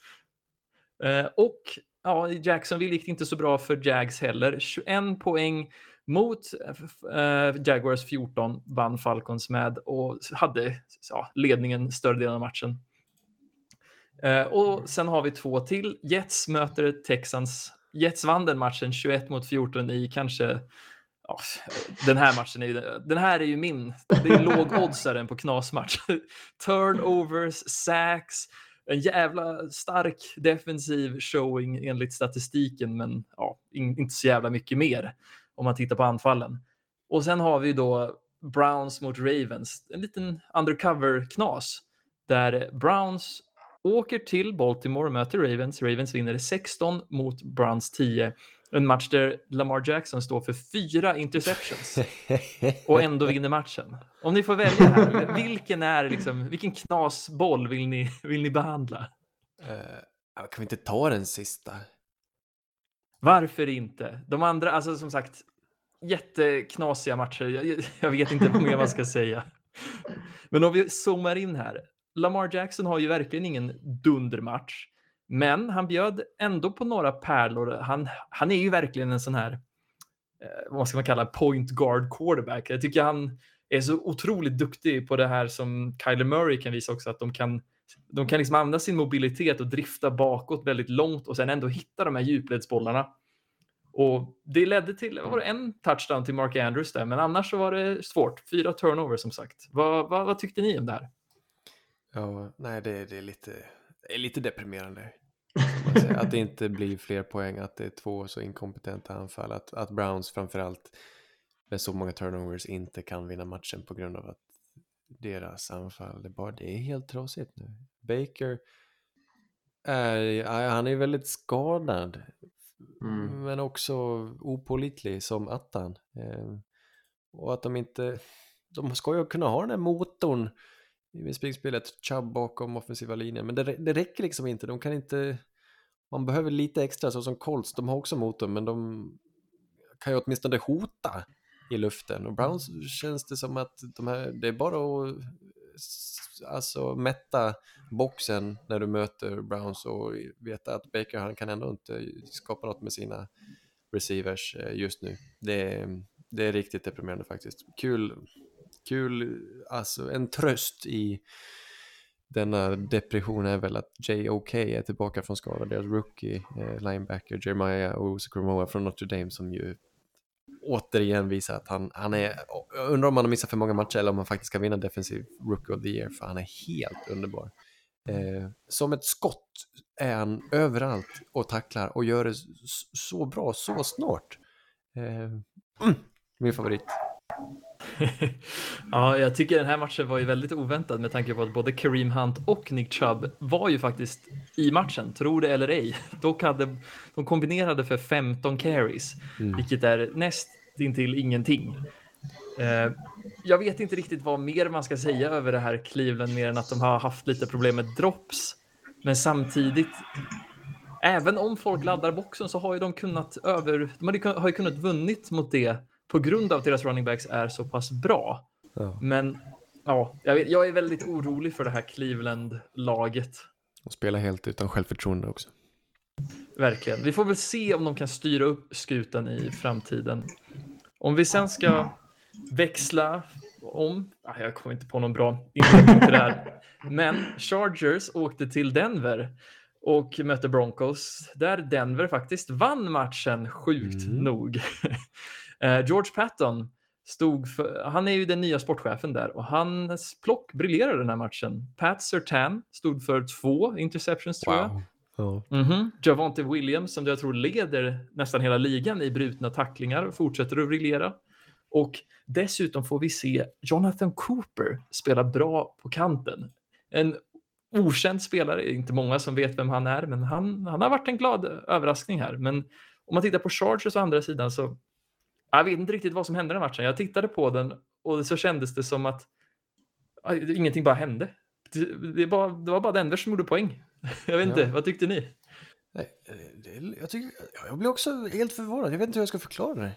Eh, och ja, Jacksonville gick inte så bra för Jags heller. 21 poäng mot eh, Jaguars 14 vann Falcons med och hade ja, ledningen större delen av matchen. Eh, och sen har vi två till. Jets möter Texans. Jets vann den matchen 21 mot 14 i kanske Ja, den här matchen är ju, den här är ju min. Det är lågoddsaren på knasmatch. Turnovers, sacks, en jävla stark defensiv showing enligt statistiken, men ja, inte så jävla mycket mer om man tittar på anfallen. Och sen har vi då Browns mot Ravens, en liten undercover-knas där Browns åker till Baltimore och möter Ravens. Ravens vinner 16 mot Browns 10 en match där Lamar Jackson står för fyra interceptions och ändå vinner matchen. Om ni får välja här, vilken, är liksom, vilken knasboll vill ni, vill ni behandla? Uh, kan vi inte ta den sista? Varför inte? De andra, alltså som sagt, jätteknasiga matcher. Jag, jag vet inte vad mer man ska säga. Men om vi zoomar in här. Lamar Jackson har ju verkligen ingen dundermatch. Men han bjöd ändå på några pärlor. Han, han är ju verkligen en sån här, eh, vad ska man kalla, point guard quarterback. Jag tycker han är så otroligt duktig på det här som Kyler Murray kan visa också, att de kan, de kan liksom använda sin mobilitet och drifta bakåt väldigt långt och sen ändå hitta de här djupledsbollarna. Och det ledde till var det en touchdown till Mark Andrews där, men annars så var det svårt. Fyra turnovers som sagt. Vad, vad, vad tyckte ni om det här? Ja, nej det, det, är, lite, det är lite deprimerande. att det inte blir fler poäng, att det är två så inkompetenta anfall. Att, att Browns framförallt med så många turnovers inte kan vinna matchen på grund av att deras anfall, det, bara, det är helt trasigt nu. Baker är, han är väldigt skadad. Mm. Men också opolitlig som attan. Eh, och att de inte, de ska ju kunna ha den här motorn i springspelet, Chubb bakom offensiva linjen, men det, det räcker liksom inte. De kan inte, man behöver lite extra, så som Colts, de har också motorn, men de kan ju åtminstone hota i luften. Och Browns känns det som att de här, det är bara att alltså, mätta boxen när du möter Browns och veta att Baker han kan ändå inte skapa något med sina receivers eh, just nu. Det är, det är riktigt deprimerande faktiskt. Kul, kul, alltså en tröst i denna depression är väl att J.O.K. är tillbaka från skada, deras rookie eh, linebacker Jeremiah Owusu från Notre Dame som ju återigen visar att han, han är, jag undrar om han har missat för många matcher eller om han faktiskt kan vinna defensiv rookie of the year för han är helt underbar. Eh, som ett skott är han överallt och tacklar och gör det så bra så snart. Eh, mm, min favorit ja, jag tycker den här matchen var ju väldigt oväntad med tanke på att både Kareem Hunt och Nick Chubb var ju faktiskt i matchen, tro det eller ej. Dock hade de kombinerade för 15 carries, mm. vilket är näst intill ingenting. Eh, jag vet inte riktigt vad mer man ska säga över det här Cleveland mer än att de har haft lite problem med drops. Men samtidigt, även om folk laddar boxen så har ju de kunnat över, de har ju kunnat vunnit mot det på grund av att deras running backs är så pass bra. Ja. Men ja, jag, jag är väldigt orolig för det här Cleveland-laget. De spelar helt utan självförtroende också. Verkligen. Vi får väl se om de kan styra upp skutan i framtiden. Om vi sen ska växla om, jag kommer inte på någon bra inledning till det här, men Chargers åkte till Denver och mötte Broncos där Denver faktiskt vann matchen, sjukt mm. nog. Eh, George Patton stod för, han är ju den nya sportchefen där och hans plock briljerade den här matchen. Pat Sertan stod för två interceptions tror jag. Oh. Mm -hmm. Javante Williams som jag tror leder nästan hela ligan i brutna tacklingar fortsätter att briljera. Och dessutom får vi se Jonathan Cooper spela bra på kanten. En okänd spelare, inte många som vet vem han är, men han, han har varit en glad överraskning här. Men om man tittar på Chargers å andra sidan så jag vet inte riktigt vad som hände den matchen. Jag tittade på den och så kändes det som att ingenting bara hände. Det, bara, det var bara Denver som gjorde poäng. Jag vet inte, ja. vad tyckte ni? Nej, det, jag, tycker, jag blir också helt förvånad. Jag vet inte hur jag ska förklara det.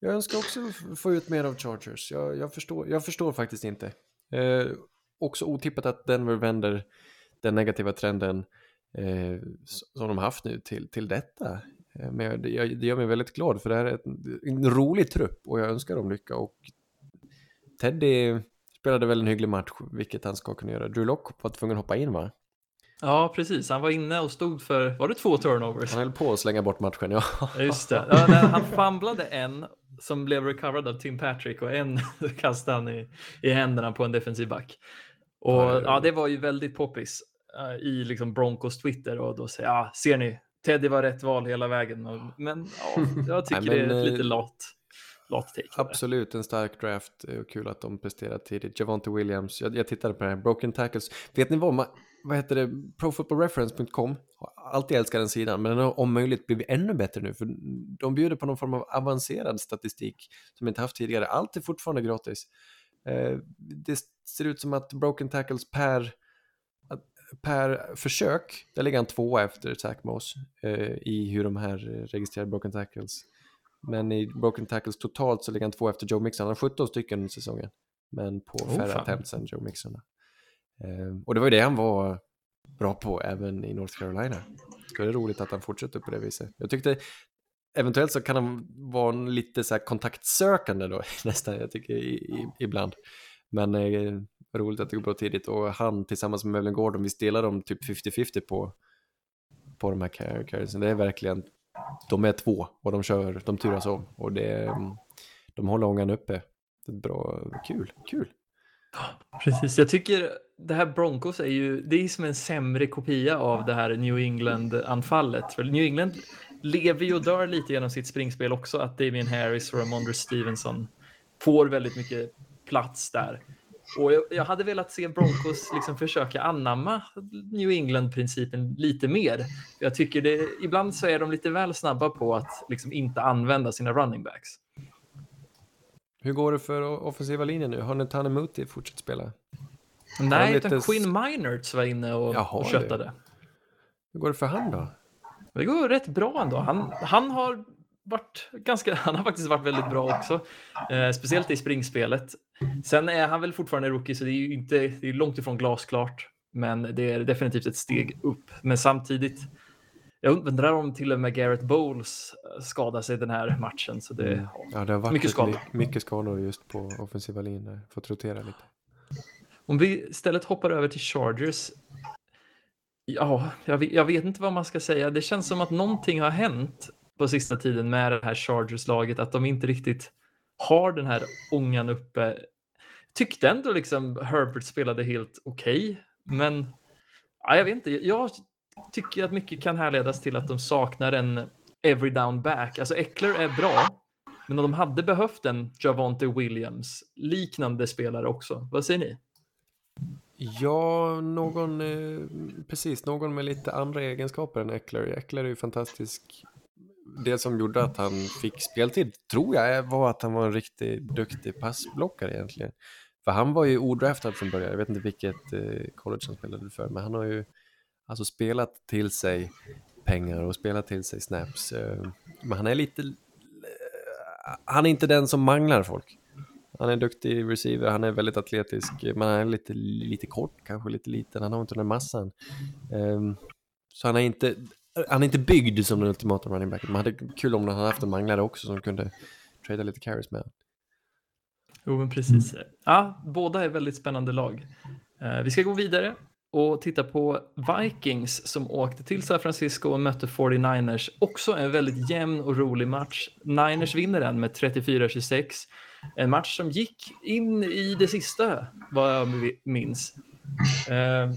Jag önskar också få ut mer av Chargers. Jag, jag, förstår, jag förstår faktiskt inte. Eh, också otippat att Denver vänder den negativa trenden eh, som de haft nu till, till detta. Eh, men det, det gör mig väldigt glad för det här är en rolig trupp och jag önskar dem lycka. Och Teddy spelade väl en hygglig match, vilket han ska kunna göra. Drew Lock var tvungen att hoppa in va? Ja, precis. Han var inne och stod för, var det två turnovers? Han höll på att slänga bort matchen, ja. Just det. Ja, nej, han famlade en som blev recovered av Tim Patrick och en kastade han i, i händerna på en defensiv back. Och ja, det var ju väldigt poppis uh, i liksom Broncos Twitter och då säger ja, ser ni, Teddy var rätt val hela vägen. Men ja, jag tycker Nej, men, det är lite eh, lat. absolut, en stark draft och kul att de presterar tidigt. Javante Williams, jag, jag tittade på det här, Broken Tackles. Vet ni vad, man, vad heter det, profootballreference.com, alltid älskar den sidan, men den har om möjligt blivit ännu bättre nu, för de bjuder på någon form av avancerad statistik som inte haft tidigare. Allt är fortfarande gratis. Eh, det ser ut som att broken tackles per per försök, där ligger han tvåa efter Zach Moss eh, i hur de här registrerar broken tackles. Men i broken tackles totalt så ligger han tvåa efter Joe Mixon. Han har 17 stycken säsongen, men på oh, färre attempts än Joe Mixon. Eh, och det var ju det han var bra på även i North Carolina. Det är roligt att han fortsätter på det viset. Jag tyckte eventuellt så kan han vara lite så kontaktsökande då nästan, jag tycker i, i, ibland. Men eh, roligt att det går bra tidigt och han tillsammans med Melvin Gordon, visst delar de typ 50-50 på, på de här carriesen. Det är verkligen, de är två och de kör, de turas om och det, de håller ångan uppe. Det är bra, kul, kul. Precis, jag tycker det här Broncos är ju, det är som en sämre kopia av det här New England-anfallet. För New England lever ju och dör lite genom sitt springspel också, att Damien Harris och Ramondre Stevenson får väldigt mycket plats där. Och jag, jag hade velat se Broncos liksom försöka anamma New England-principen lite mer. Jag tycker det, ibland så är de lite väl snabba på att liksom inte använda sina running backs. Hur går det för offensiva linjen nu? Har Netanemuti fortsatt spela? Nej, lite utan Quinn Minerts var inne och, Jaha, och det- köttade. Hur går det för han då? Det går rätt bra ändå. Han, han har varit ganska, han har faktiskt varit väldigt bra också. Eh, speciellt i springspelet. Sen är han väl fortfarande rookie så det är ju inte, det är långt ifrån glasklart. Men det är definitivt ett steg upp. Men samtidigt, jag undrar om till och med Garrett Bowles eh, skadar sig den här matchen. Så det, Ja, det har varit Mycket skador. mycket skador just på offensiva linjen där. Fått rotera lite. Om vi istället hoppar över till Chargers. Ja, jag vet, jag vet inte vad man ska säga. Det känns som att någonting har hänt på sista tiden med det här Chargers-laget. Att de inte riktigt har den här ångan uppe. Tyckte ändå liksom Herbert spelade helt okej. men ja, jag vet inte. Jag tycker att mycket kan härledas till att de saknar en every down back. Alltså Eckler är bra. Men om de hade behövt en Javonte Williams liknande spelare också. Vad säger ni? Ja, någon, eh, precis, någon med lite andra egenskaper än Eckler. Eckler är ju fantastisk. Det som gjorde att han fick speltid, tror jag, var att han var en riktigt duktig passblockare egentligen. För han var ju odraftad från början, jag vet inte vilket eh, college han spelade för, men han har ju alltså spelat till sig pengar och spelat till sig snaps. Eh, men han är lite, eh, han är inte den som manglar folk. Han är en duktig receiver, han är väldigt atletisk, men han är lite, lite kort, kanske lite liten, han har inte den massan. Ehm, så han är inte, han är inte byggd som den ultimata running backen. Man hade kul om han hade haft en manglare också som kunde trada lite carries med. Jo, men precis. Ja, båda är väldigt spännande lag. Eh, vi ska gå vidare och titta på Vikings som åkte till San Francisco och mötte 49ers. Också en väldigt jämn och rolig match. Niners vinner den med 34-26. En match som gick in i det sista, vad jag minns. Eh,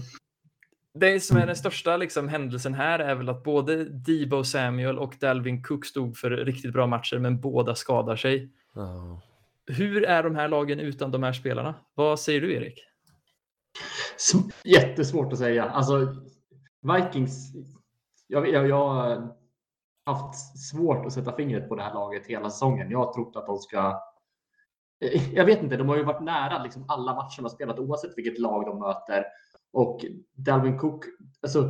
det som är den största liksom, händelsen här är väl att både Debo Samuel och Dalvin Cook stod för riktigt bra matcher, men båda skadar sig. Ja. Hur är de här lagen utan de här spelarna? Vad säger du, Erik? Jättesvårt att säga. Alltså, Vikings. Jag, jag, jag har haft svårt att sätta fingret på det här laget hela säsongen. Jag har trott att de ska. eh, Jag vet inte, de har ju varit nära liksom alla matcher de har spelat oavsett vilket lag de möter. Och Dalvin Cook, alltså.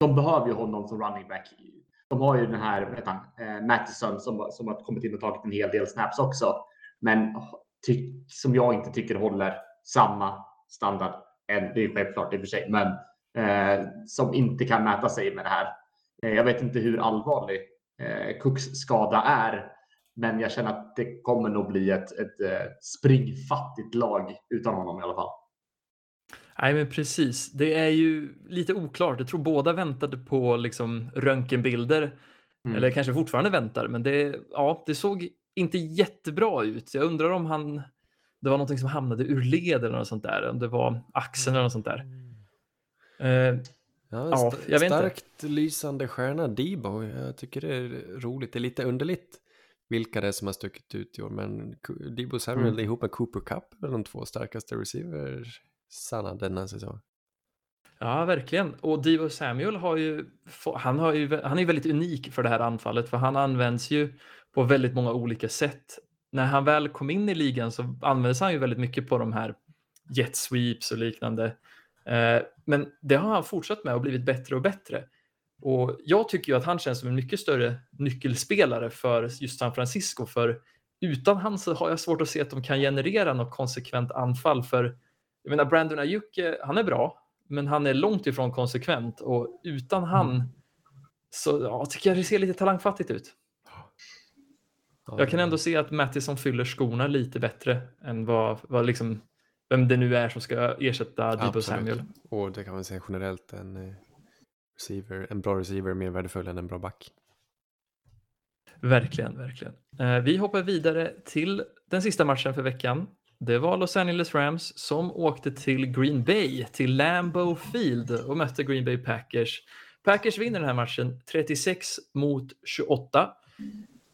De behöver ju honom som running back. De har ju den här, han, eh, Mattison som, som har kommit in och tagit en hel del snaps också. Men oh, ty, som jag inte tycker håller samma standard. än- Det är självklart i och för sig, men eh, som inte kan mäta sig med det här. Eh, jag vet inte hur allvarlig eh, Cooks skada är, men jag känner att det kommer nog bli ett, ett ett springfattigt lag utan honom i alla fall. Nej, men precis. Det är ju lite oklart. Jag tror båda väntade på liksom röntgenbilder, Mm. eller kanske fortfarande väntar, men det, ja, det såg inte jättebra ut. Jag undrar om han, det var någonting som hamnade ur led eller något sånt där, om det var axeln eller något sånt där. Eh, Ja, Ja, jag vet inte. starkt lysande stjärna, Debo. Jag tycker det är roligt. Det är lite underligt vilka det är som har stuckit ut i år, men Debo Samuel Mm. ihop med Cooper Cup är de två starkaste Sanna, denna säsong. Ja, verkligen. Och Divo Samuel har ju, han, har ju, han är ju väldigt unik för det här anfallet, för han används ju på väldigt många olika sätt. När han väl kom in i ligan så användes han ju väldigt mycket på de här jet sweeps och liknande. Eh, men det har han fortsatt med och blivit bättre och bättre. Och jag tycker ju att han känns som en mycket större nyckelspelare för just San Francisco, för utan han så har jag svårt att se att de kan generera något konsekvent anfall, för jag menar Brandon Ayuk, eh, han är bra, men han är långt ifrån konsekvent och utan han så ja, tycker jag det ser lite talangfattigt ut. Ja, Jag kan ändå se att Mattison fyller skorna lite bättre än vad, vad liksom, vem det nu är som ska ersätta Debo. Samuel. Och det kan man säga generellt, en, eh, receiver, en bra receiver är mer värdefull än en bra back. Verkligen, verkligen. Eh, Vi hoppar vidare till den sista matchen för veckan. Det var Los Angeles Rams som åkte till Green Bay, till Lambeau Field och mötte Green Bay Packers. Packers vinner den här matchen 36 mot 28.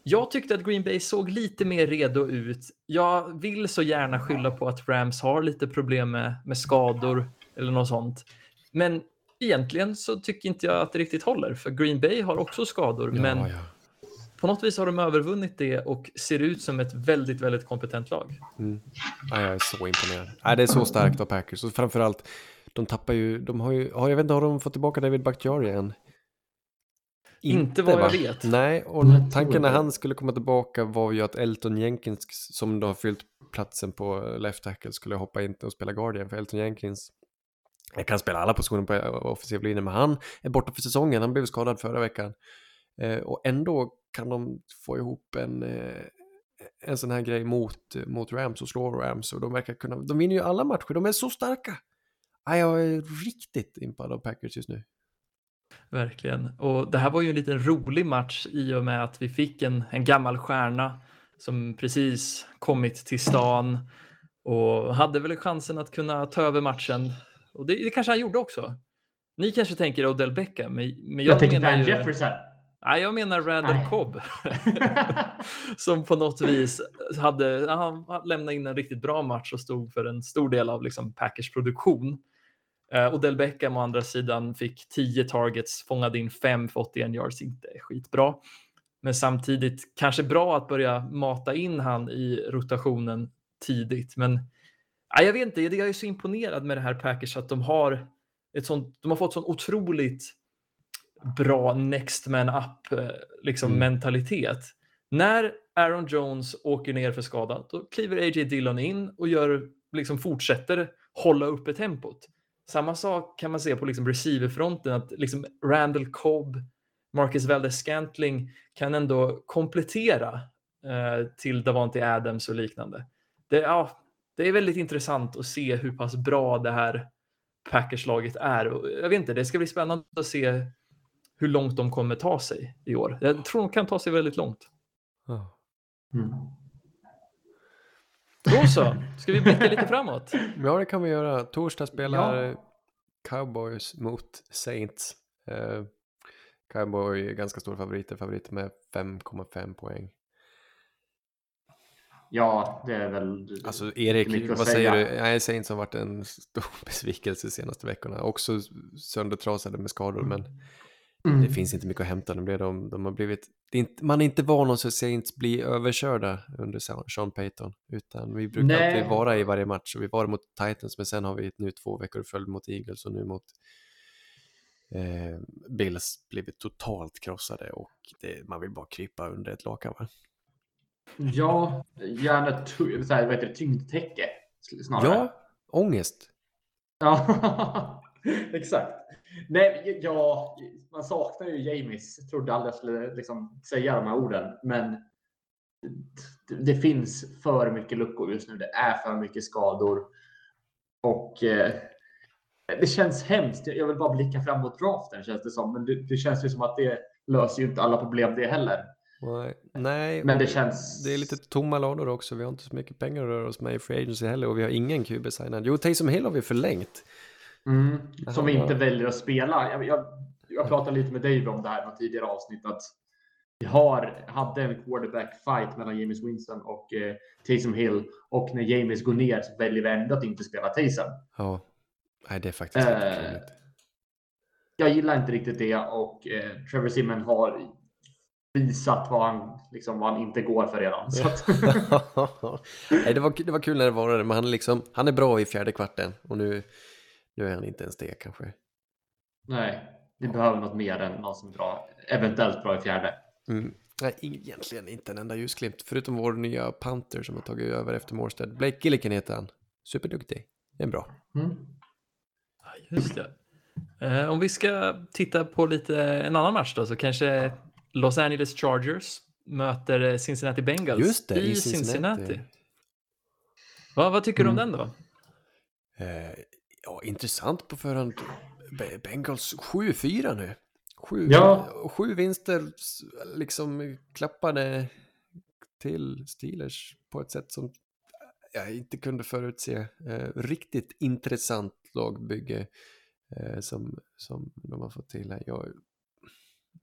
Jag tyckte att Green Bay såg lite mer redo ut. Jag vill så gärna skylla på att Rams har lite problem med, med skador eller något sånt. Men egentligen så tycker inte jag att det riktigt håller, för Green Bay har också skador, Ja, men ja. På något vis har de övervunnit det och ser ut som ett väldigt, väldigt kompetent lag. Mm. Ja, jag är så imponerad. Nej, det är så starkt av Packers. Och framförallt, de tappar ju, de har ju, har, jag vet inte, har de fått tillbaka David Bakhtiari än? Inte vad jag vet. Nej, och jag tanken när inte. han skulle komma tillbaka var ju att Elton Jenkins, som då har fyllt platsen på left tackle, skulle hoppa in och spela Guardian. För Elton Jenkins, jag kan spela alla positioner på offensiv linje, men han är borta för säsongen. Han blev skadad förra veckan. Eh, och ändå kan de få ihop en, eh, en sån här grej mot, mot Rams och slå Rams. Och de verkar kunna, de vinner ju alla matcher, de är så starka. Ah, jag är riktigt impad av Packers just nu. Verkligen. Och det här var ju en liten rolig match i och med att vi fick en, en gammal stjärna som precis kommit till stan och hade väl chansen att kunna ta över matchen. Och det, det kanske han gjorde också. Ni kanske tänker Odell Beckham, men, jag, Jag, tänker ju... Jefferson. Nej, jag menar Randall Nej. Cobb. som på något vis hade, han lämnade in en riktigt bra match och stod för en stor del av liksom Packers produktion. Uh, Odell Beckham å andra sidan fick 10 targets, fångade in 5 för 81 yards, inte skitbra. Men samtidigt kanske bra att börja mata in han i rotationen tidigt. Men nej, jag vet inte, jag är så imponerad med det här Packers att de har, ett sånt, de har fått sån otroligt bra next man up eh, liksom Mm. mentalitet. När Aaron Jones åker ner för skada, då kliver A.J. Dillon in och gör, liksom fortsätter hålla uppe tempot. Samma sak kan man se på liksom receiverfronten, att liksom Randall Cobb, Marcus Valdes-Scantling kan ändå komplettera eh, till Davante Adams och liknande. Det, ja, det är väldigt intressant att se hur pass bra det här Packers-laget är. Och jag vet inte, det ska bli spännande att se hur långt de kommer ta sig i år. Jag tror de kan ta sig väldigt långt. Ja. Mm. Då så, ska vi blicka lite framåt? Ja, det kan vi göra. Torsdag spelar Cowboys mot Saints. Eh, Cowboy är ganska stora favoriter, favoriter med 5,5 poäng. Ja, det är väl... Alltså Erik, vad säger säga. du? Nej, Saints har varit en stor besvikelse de senaste veckorna. Också söndertrasade med skador, men Mm. det finns inte mycket att hämta. Blir de, de har blivit, det är inte, man är inte van att se Saints bli överkörda under Sean Payton, utan vi brukar Nej. alltid vara i varje match. Och vi var mot Titans, men sen har vi nu två veckor i följd mot Eagles och nu mot eh, Bills blivit totalt krossade och det, man vill bara krypa under ett lakan. Va? Ja, gärna tu- så här, vad heter det, tyngdtäcke snarare. Ja, ångest. Ja, exakt. Nej, ja, man saknar ju James. Jag trodde aldrig jag skulle liksom säga de här orden, men det, finns för mycket luckor just nu. Det är för mycket skador och eh, det känns hemskt. Jag vill bara blicka fram mot draften känns det som, men det, det känns ju som att det löser ju inte alla problem det heller. Nej, Nej Men det känns- Det är lite tomma lador också. Vi har inte så mycket pengar att röra oss med i Free Agency heller och vi har ingen QB signad. Jo, Taysom Hill har vi förlängt. Mm, som Jaha. inte väljer att spela. Jag, jag, jag pratade lite med Dave om det här i tidigare avsnitt. Att vi har, hade en quarterback fight mellan James Winston och eh, Taysom Hill. Och när James går ner så väljer vi ändå att inte spela Taysom. Ja, nej det är faktiskt Eh. Jag gillar inte riktigt det och eh, Trevor Simon har visat vad han, liksom, vad han inte går för redan. Nej, det, var, det var kul när det var det, men han, är liksom, han är bra i fjärde kvarten och nu, nu är han inte ens det kanske. nej, vi behöver något mer än någon som är bra, eventuellt bra i fjärde. Mm. Nej, egentligen inte en enda ljusglimt, förutom vår nya Panther som har tagit över efter Morstead. Blake Gilliken heter han. Superduktig. Det är bra. Mm. Ja, Just det. Eh, om vi ska titta på lite en annan match då, så kanske Los Angeles Chargers möter eh, Cincinnati Bengals Just det, i Cincinnati. Cincinnati. Va, vad tycker du om Mm. den då? Eh, ja, intressant på förhand. Be- Bengals 7-4 nu. Sju, Ja. sju vinster liksom klappade till Steelers på ett sätt som jag inte kunde förutse. Eh, riktigt intressant lagbygge eh, som, som de har fått till här. Jag,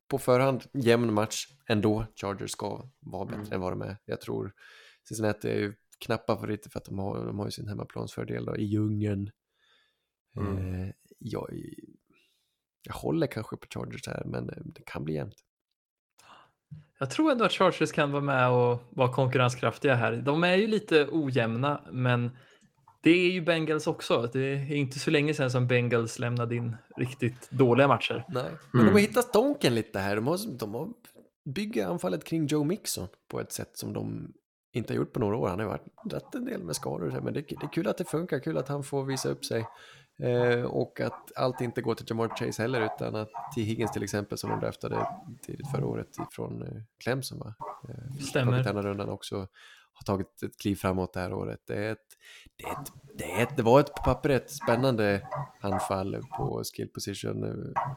på förhand jämn match ändå. Chargers ska vara bättre Mm. än vad de är. Jag tror Cincinnati är ju knappa favoriter för att de har, de har ju sin hemmaplansfördel då, i djungeln. Mm. Eh, jag, jag håller kanske på Chargers här, men eh, det kan bli jämnt. Jag tror ändå att Chargers kan vara med och vara konkurrenskraftiga här. De är ju lite ojämna, men det är ju Bengals också. Det är inte så länge sedan som Bengals lämnade in riktigt dåliga matcher. Nej, men de har Mm. hittat stonken lite här. De har, de har bygger anfallet kring Joe Mixon på ett sätt som de inte har gjort på några år. Han har ju varit rätt en del med skador, men det, det är kul att det funkar, kul att han får visa upp sig. Eh, och att allt inte går till Jamar Chase heller, utan att T. Higgins till exempel, som de draftade tidigt förra året från eh, Clemson, va? Eh, Stämmer. denna rundan också, har tagit ett kliv framåt det här året. Det, är ett, det, är ett, det, är ett, det var ett på pappret spännande anfall på skill position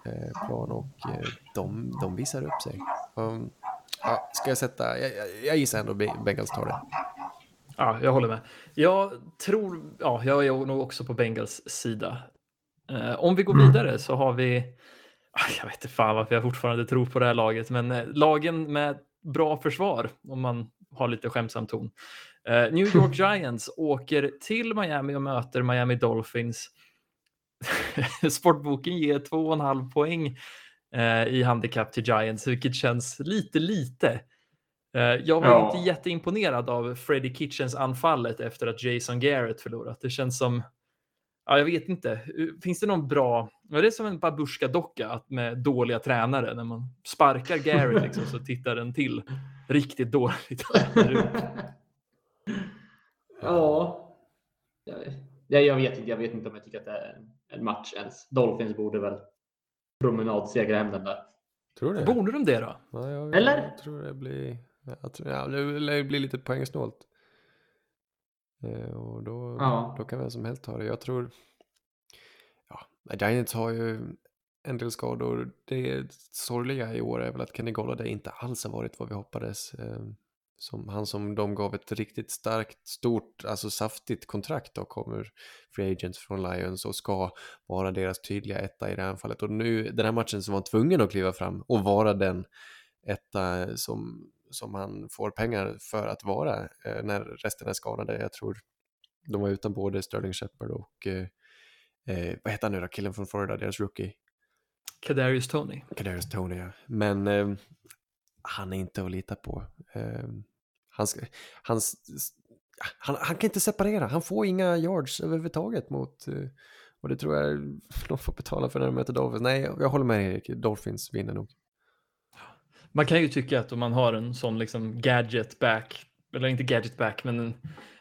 eh, plan och eh, de, de visar upp sig. Um, ja, ska jag sätta, jag, jag, jag gissar ändå Be- Bengals tar det. Ja, jag håller med. Jag tror, ja, jag är nog också på Bengals sida. Eh, om vi går vidare så har vi, ah, jag vet inte fan varför jag fortfarande tror på det här laget, men eh, lagen med bra försvar, om man har lite skämtsam ton. Eh, New York Giants åker till Miami och möter Miami Dolphins. Sportboken ger 2,5 poäng eh, i handikapp till Giants, vilket känns lite lite. Eh, Jag var Ja. inte jätteimponerad av Freddie Kitchens anfallet efter att Jason Garrett förlorat. Det känns som, ja, jag vet inte, finns det någon bra, är det som en babushka-docka att med dåliga tränare, när man sparkar Garrett liksom, så tittar den till riktigt dåligt. Ja. Jag, jag, vet inte, jag vet inte om jag tycker att det är en match ens. Dolphins borde väl promenadsegra hem den där. Tror du det? Borde de det då? Ja, jag, Eller? Jag tror det blir, jag tror, ja, det lär bli lite poängsnålt. Eh, och då, Ja. då kan vem som helst ta det. Jag tror, ja, Giants har ju en del skador. Det sorgliga i år är väl att Kenny Golladay inte alls har varit vad vi hoppades. Eh, som han som de gav ett riktigt starkt, stort, alltså saftigt kontrakt och kommer free agents från Lions och ska vara deras tydliga etta i det här fallet. Och nu, den här matchen så var tvungen att kliva fram och vara den etta som, som han får pengar för att vara eh, när resten är skadade. Jag tror de var utan både Sterling Shepard och eh, eh, vad heter han nu då, killen från Florida, deras rookie? Kadarius Tony. Kadarius Tony, ja. Men eh, han är inte att lita på. Eh, han, ska, han, han, han kan inte separera, han får inga yards överhuvudtaget mot, eh, och det tror jag de får betala för när de möter Dolphins. Nej, jag håller med Erik, Dolphins vinner nog. Man kan ju tycka att om man har en sån liksom gadget back, eller inte gadget back, men en,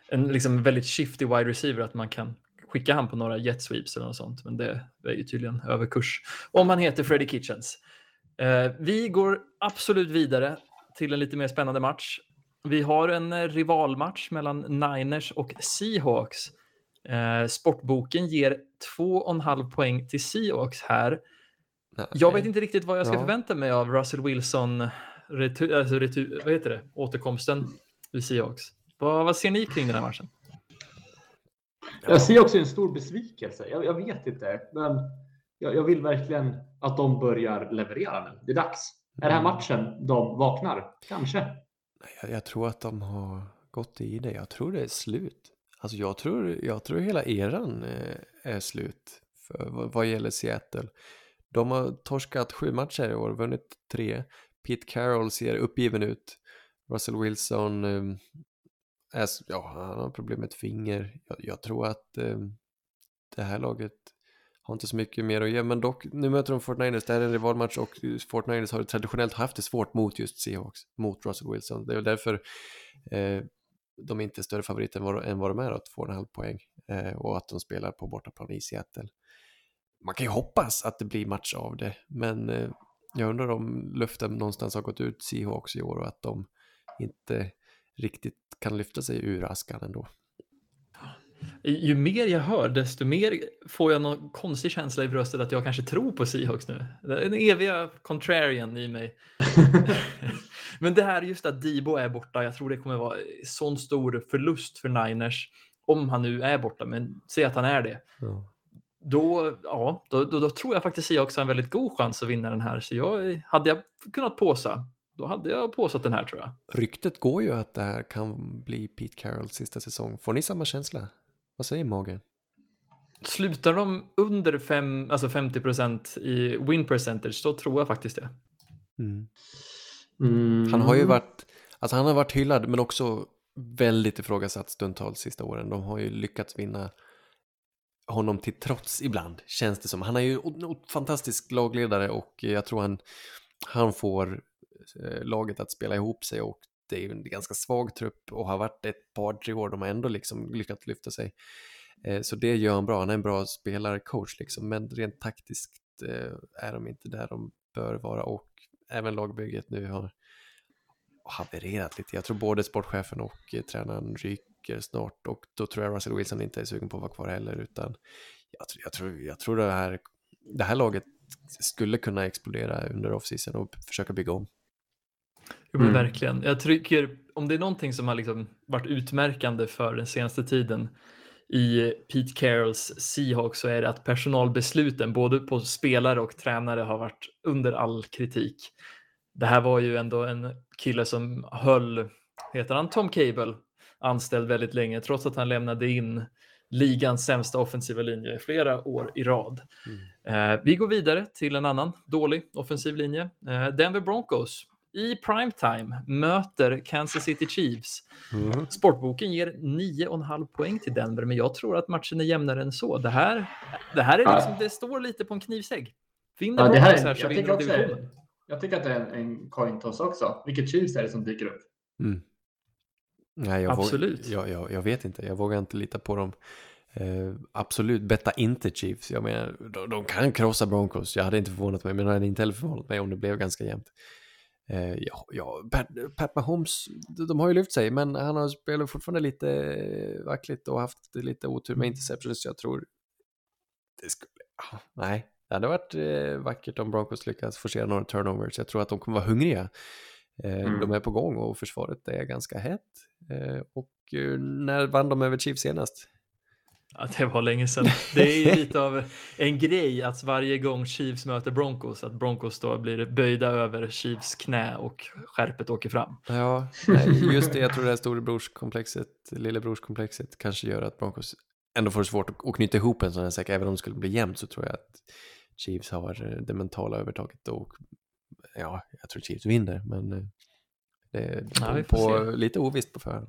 en liksom väldigt shifty wide receiver, att man kan skicka han på några jet sweeps eller något sånt. Men det är ju tydligen överkurs. Om han heter Freddy Kitchens. Eh, vi går absolut vidare till en lite mer spännande match. Vi har en eh, rivalmatch mellan Niners och Seahawks. Eh, sportboken ger 2,5 poäng till Seahawks här. Jag vet inte riktigt vad jag ska Ja. förvänta mig av Russell Wilson, retur, alltså retur, vad heter det, återkomsten i Seahawks. Vad, vad ser ni kring den här matchen? Jag ser också en stor besvikelse. Jag, jag vet inte, men jag, jag vill verkligen att de börjar leverera nu. Det är dags. Är det här matchen de vaknar? Kanske. Jag, jag tror att de har gått i det. Jag tror det är slut. Alltså jag tror, jag tror hela eran eh, är slut för, vad, vad gäller Seattle. De har torskat sju matcher i år, vunnit tre. Pete Carroll ser uppgiven ut. Russell Wilson, eh, är, ja, han har problem med ett finger. Jag, jag tror att eh, det här laget har inte så mycket mer att ge, men dock, nu möter de Fortniners, det här är en rivalmatch och eh, Fortniners har traditionellt haft det svårt mot just Seahawks, mot Russell Wilson. Det är väl därför eh, de inte är större favoriter än vad, än vad de är, då, 2,5 poäng, eh, och att de spelar på bortaplan i Seattle. Man kan ju hoppas att det blir match av det, men eh, jag undrar om luften någonstans har gått ut Seahawks i år och att de inte riktigt kan lyfta sig ur askan ändå. ju mer jag hör, desto mer får jag någon konstig känsla i bröstet att jag kanske tror på Seahawks nu. Den eviga contrarian i mig. Men det här just att Debo är borta, jag tror det kommer vara sån stor förlust för Niners om han nu är borta, men säg att han är det. Ja. Då, ja, då, då, då tror jag faktiskt Seahawks har en väldigt god chans att vinna den här. Så jag, hade jag kunnat påsa, då hade jag påsat den här tror jag. Ryktet går ju att det här kan bli Pete Carrolls sista säsong. Får ni samma känsla? Vad säger magen? Slutar de under fem, alltså 50 procent i win percentage, så tror jag faktiskt det. Mm. Mm. Han har ju varit, alltså han har varit hyllad men också väldigt ifrågasatt stundtals sista åren. De har ju lyckats vinna honom till trots ibland, känns det som. Han är ju en fantastisk lagledare och eh, jag tror han, han får eh, laget att spela ihop sig och det är ju en ganska svag trupp och har varit ett par, tre år. De har ändå liksom lyckats lyfta sig. Eh, så det gör han bra. Han är en bra spelarcoach liksom, men rent taktiskt är de inte där de bör vara och även lagbygget nu har havererat lite. Jag tror både sportchefen och tränaren ryker ryker snart och då tror jag Russell Wilson inte är sugen på att vara kvar heller utan jag, tror- jag, tror, jag tror det här, det här laget skulle kunna explodera under offseason och försöka bygga om. Jo, Mm. verkligen. Jag tycker om det är någonting som har liksom varit utmärkande för den senaste tiden i Pete Carrolls Seahawks så är det att personalbesluten både på spelare och tränare har varit under all kritik. Det här var ju ändå en kille som höll, heter han Tom Cable, anställd väldigt länge trots att han lämnade in ligans sämsta offensiva linje i flera år i rad. Eh, vi går vidare till en annan dålig offensiv linje. Eh, Denver Broncos i primetime möter Kansas City Chiefs. Sportboken ger 9,5 poäng till Denver, men jag tror att matchen är jämnare än så. Det här, det här är Ja. liksom, det står lite på en knivsegg. Vinner Ja, det Broncos här, här så jag, vinner tycker de också, divisionen. jag tycker att det är en, en coin toss också. Vilket Chiefs är det som dyker upp? Mm. Nej, jag, Absolut. Vågar, jag, jag, jag vet inte, jag vågar inte lita på dem. Eh, absolut, betta inte Chiefs. Jag menar, de, de kan krossa Broncos. Jag hade inte förvånat mig, men jag hade inte heller förvånat mig om det blev ganska jämnt. Eh, ja, ja, Pat, Pat Mahomes, de, har ju lyft sig, men han har spelat fortfarande lite eh, vackligt och haft lite otur med interceptions. Jag tror det skulle, ah, nej, det hade varit eh, vackert om Broncos lyckas forcera några turnovers. Jag tror att de kommer vara hungriga. Eh, Mm. De är på gång och försvaret är ganska hett. Eh, och eh, när vann de över Chiefs senast? Ja, det var länge sedan. Det är lite av en grej att varje gång Chiefs möter Broncos, att Broncos då blir böjda över Chiefs knä och skärpet åker fram. Ja, nej, just det. Jag tror det här storebrorskomplexet, lillebrorskomplexet kanske gör att Broncos ändå får svårt att, knyta ihop en sån här säck. Även om det skulle bli jämnt så tror jag att Chiefs har det mentala övertaget och ja, jag tror Chiefs vinner, men eh, det Ja, är på, se. lite ovisst på förhand.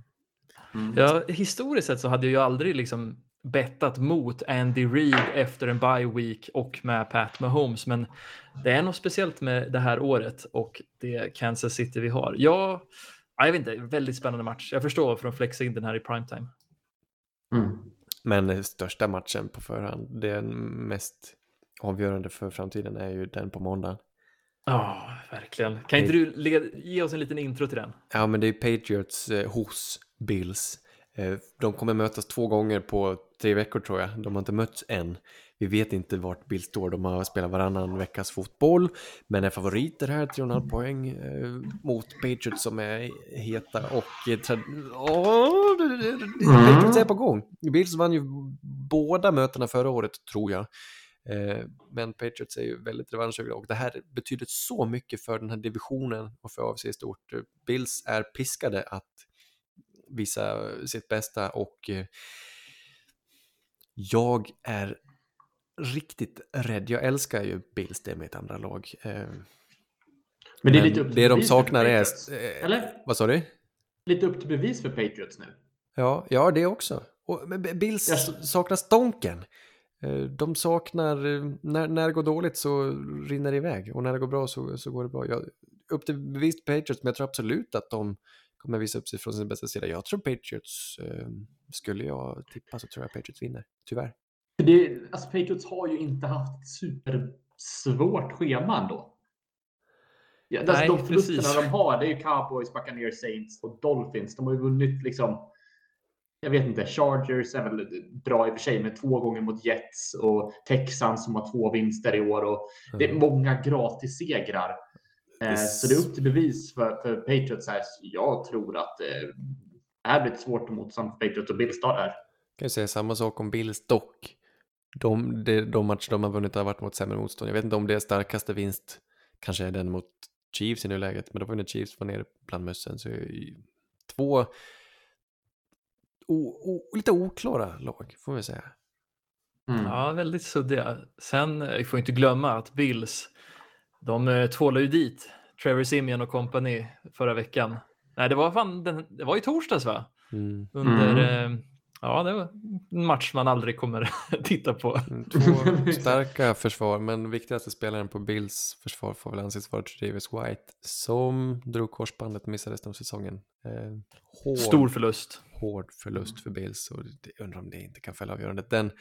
Mm. Ja, historiskt sett så hade jag ju aldrig liksom bettat mot Andy Reid efter en bye week och med Pat Mahomes, men det är något speciellt med det här året och det Kansas City vi har. Jag, ja, jag vet inte, väldigt spännande match. Jag förstår varför de flexar in den här i primetime. Mm. Men eh, största matchen på förhand, den mest avgörande för framtiden är ju den på måndag. Ja, verkligen. Kan inte du ge oss en liten intro till den? Ja, men det är Patriots eh, hos Bills. Eh, de kommer mötas två gånger på tre veckor tror jag. De har inte mötts än. Vi vet inte vart Bills står. De har spelat varannan veckas fotboll, men är favoriter här, 3,5 poäng eh, mot Patriots som är heta och eh, oh, det- Patriots är på gång. Bills vann ju båda mötena förra året, tror jag. Eh, Men Patriots är ju väldigt revanschsugna och det här betyder så mycket för den här divisionen och för AFC i stort. Bills är piskade att visa sitt bästa och eh, jag är riktigt rädd. Jag älskar ju Bills, det är mitt andra lag. Eh, Men det är lite upp till det de saknar är... Eh, Eller? Vad sa du? Lite upp till bevis för Patriots nu. Ja, ja det också. Och, men Bills Jag- saknar stonken. Eh, De saknar, eh, när, när det går dåligt så rinner det iväg och när det går bra så, så går det bra. Jag, upp till bevis Patriots, men jag tror absolut att de kommer visa upp sig från sin bästa sida. Jag tror Patriots, eh, skulle jag tippa så tror jag Patriots vinner, tyvärr. Det, alltså Patriots har ju inte haft ett supersvårt schema ändå. Ja, alltså Nej, de förlusterna precis. de har, det är ju Cowboys, Buccaneers, Saints och Dolphins. De har ju vunnit liksom jag vet inte, Chargers är väl bra i och för sig med två gånger mot Jets och Texans som har två vinster i år och det är många gratis segrar. Eh, så det är upp till bevis för, för Patriots här. Jag tror att eh, det här blir ett svårt motstånd för Patriots och Bills tar det här. Kan jag säga samma sak om Bills dock. De, de, de matcher de har vunnit har varit mot sämre motstånd. Jag vet inte om det är starkaste vinst, kanske är den mot Chiefs i nuläget, men då var ju när Chiefs var nere bland mössen. Så två o, o, lite oklara lag, får vi säga. Mm. Ja, väldigt suddiga. Sen, vi får inte glömma att Bills, de eh, tvålade ju dit Trevor Simeon och kompani förra veckan. Nej, det var fan, det var i torsdags va? Mm. Under, mm. Ja, det var en match man aldrig kommer titta på. Mm, två starka försvar, men viktigaste spelaren på Bills försvar får väl anses vara Travis White, som drog korsbandet och missade resten av säsongen. Eh, hård, Stor förlust. Hård förlust för Bills och det, undrar om det inte kan fälla avgörandet. Den,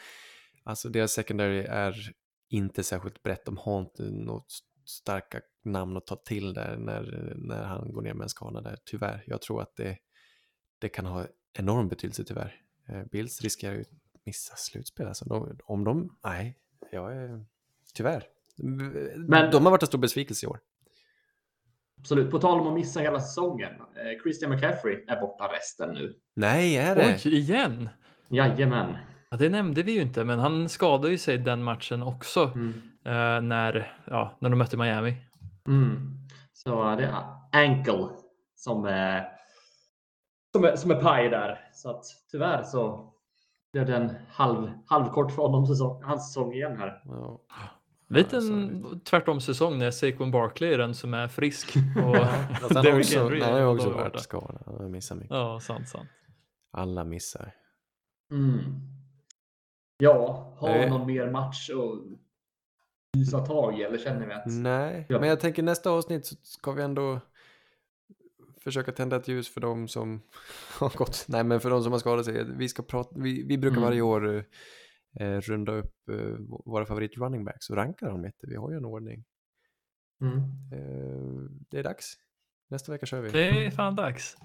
alltså deras secondary är inte särskilt brett, de har inte något starka namn att ta till där när, när han går ner med en skada där, tyvärr. Jag tror att det, det kan ha enorm betydelse tyvärr. Eh, Bills riskerar ju att missa slutspel. Alltså, de, om de, nej, jag är, tyvärr. Men, de har varit en stor besvikelse i år. Absolut. På tal om att missa hela säsongen. Eh, Christian McCaffrey är borta resten nu. Nej, är det? Oj, igen? Jajamän. Ja, det nämnde vi ju inte, men han skadade ju sig den matchen också mm. eh, när, ja, när de mötte Miami. Mm. Så det är ankle som är, som är, som är paj där. Så att tyvärr så blev det en halv, halvkort för honom säsong, hans säsong igen här. Ja. Lite en tvärtom säsong när Saquon Barkley är den som är frisk. Och han har också, Henry han har också varit skadad. Han missar mycket. Ja, sant, sant. Alla missar. Mm. Ja, har vi någon mer match att mysa tag i eller känner vi att... Nej, ja. men jag tänker nästa avsnitt så ska vi ändå försöka tända ett ljus för dem som har gått, nej men för de som har skadat sig. Vi, ska prata, vi, vi brukar mm. varje år eh, runda upp eh, våra favorit running backs och ranka dem lite. Vi har ju en ordning. Mm. Eh, det är dags. Nästa vecka kör vi. Det är fan dags.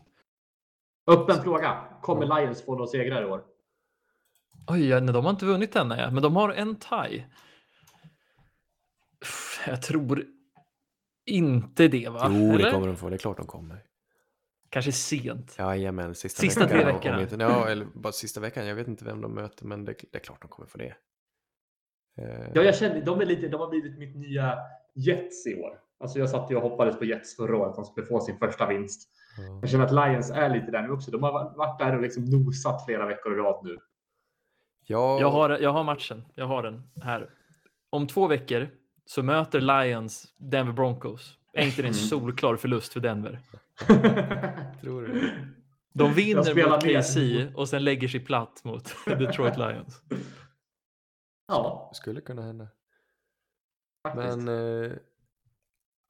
Öppen fråga. Kommer Lions få några segrar i år? Oj, ja, de har inte vunnit än, men de har en tie. Jag tror inte det, va? Jo, Eller? det kommer de få. Det är klart de kommer. Kanske sent. Jajamän, sista, sista veckan. tre veckorna. Ja, eller bara sista veckan. Jag vet inte vem de möter, men det, det är klart de kommer få det. Ja, jag känner, de, är lite, de har blivit mitt nya Jets i år. Alltså jag satt och hoppades på Jets förra året, att de skulle få sin första vinst. Mm. Jag känner att Lions är lite där nu också. De har varit där och liksom nosat flera veckor i rad nu. Ja. Jag, har, jag har matchen. Jag har den här. Om två veckor så möter Lions Denver Broncos. Är inte det en mm. solklar förlust för Denver? Tror du? De vinner mot KC och sen lägger sig platt mot Detroit Lions. Ja. Det skulle kunna hända. Faktiskt. Men eh,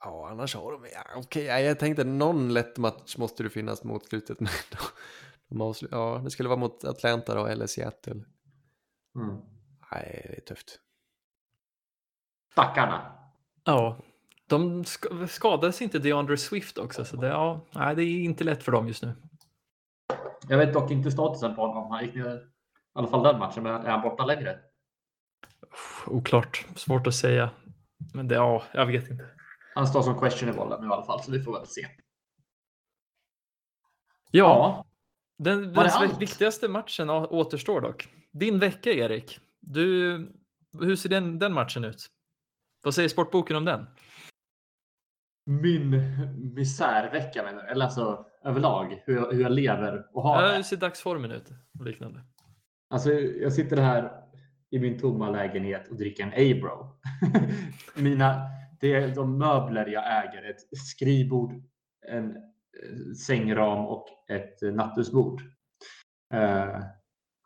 ja, annars har de... Ja, Okej, okay, jag tänkte någon lätt match måste det finnas mot slutet. Men de, de ja, det skulle vara mot Atlanta då, eller Seattle. Mm. Nej, det är tufft. Stackarna. Ja, de skadades inte DeAndre Swift också, så det, ja, nej, det är inte lätt för dem just nu. Jag vet dock inte statusen på honom. Han gick ner, i alla fall den matchen, men är han borta längre? Oklart, svårt att säga. Men det, ja, jag vet inte. Han står som questionable nu i alla fall, så vi får väl se. Ja, ja. den, den viktigaste matchen återstår dock. Din vecka, Erik. Du, hur ser den, den matchen ut? Vad säger Sportboken om den? Min misärvecka, menar Eller alltså överlag, hur jag, hur jag lever och har det. Hur ser dagsformen ut? Och liknande. Alltså, jag sitter här i min tomma lägenhet och dricker en Abro. Mina, det är de möbler jag äger. Ett skrivbord, en eh, sängram och ett nattduksbord. Uh,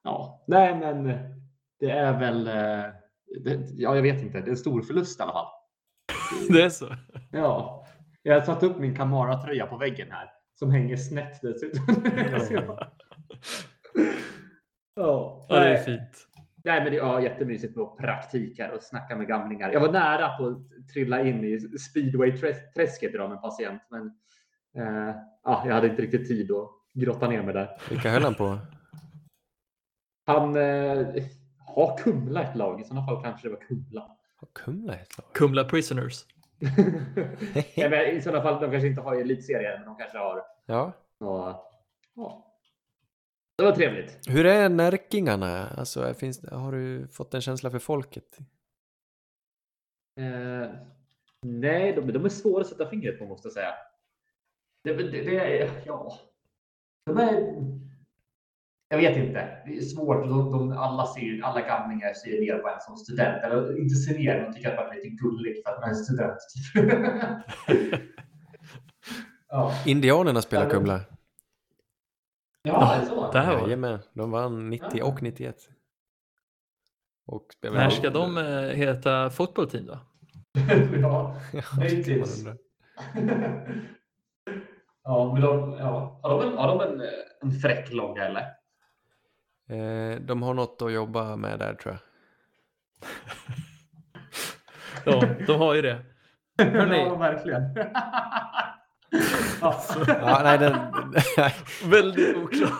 ja, nej, men det är väl. Uh, det, ja, jag vet inte. Det är en stor förlust i alla fall. Det är så? Ja. Jag har satt upp min Kamara-tröja på väggen här som hänger snett dessutom. ja, ja, det är fint. Nej, men det är ja, jättemysigt med praktik här och snacka med gamlingar. Jag var nära på att trilla in i speedway-träsket idag med en patient, men eh, ja, jag hade inte riktigt tid att grotta ner mig där. Vilka höll han på? Han eh, har Kumla ett lag. I sådana fall kanske det var Kumla. Kumla ett lag? Kumla Prisoners. Nej, I sådana fall, de kanske inte har i elitserien, men de kanske har. Ja. Ja. ja. Det var trevligt. Hur är närkingarna? Alltså, finns, har du fått en känsla för folket? Eh, nej, de, de är svåra att sätta fingret på måste jag säga. Det, det, det är, ja. De är, jag vet inte. Det är svårt. De, de, alla, ser, alla gamlingar ser ner på en som student. Eller inte ser ner, de tycker att man är lite gullig för att man är student. Typ. ja. Indianerna spelar Ja, Kumla. ja, är det så? Där var. Jajamän, de vann 90 och 91. Och spelar... När ska de eh, heta fotboll team då? ja, möjligtvis. ja, men de, ja. Har de en, har de en, en fräck logga eller? Eh, de har något att jobba med där tror jag. Ja, de har ju det. Hörrni. Ja, verkligen. ja. Ja, nej, den, Väldigt oklar.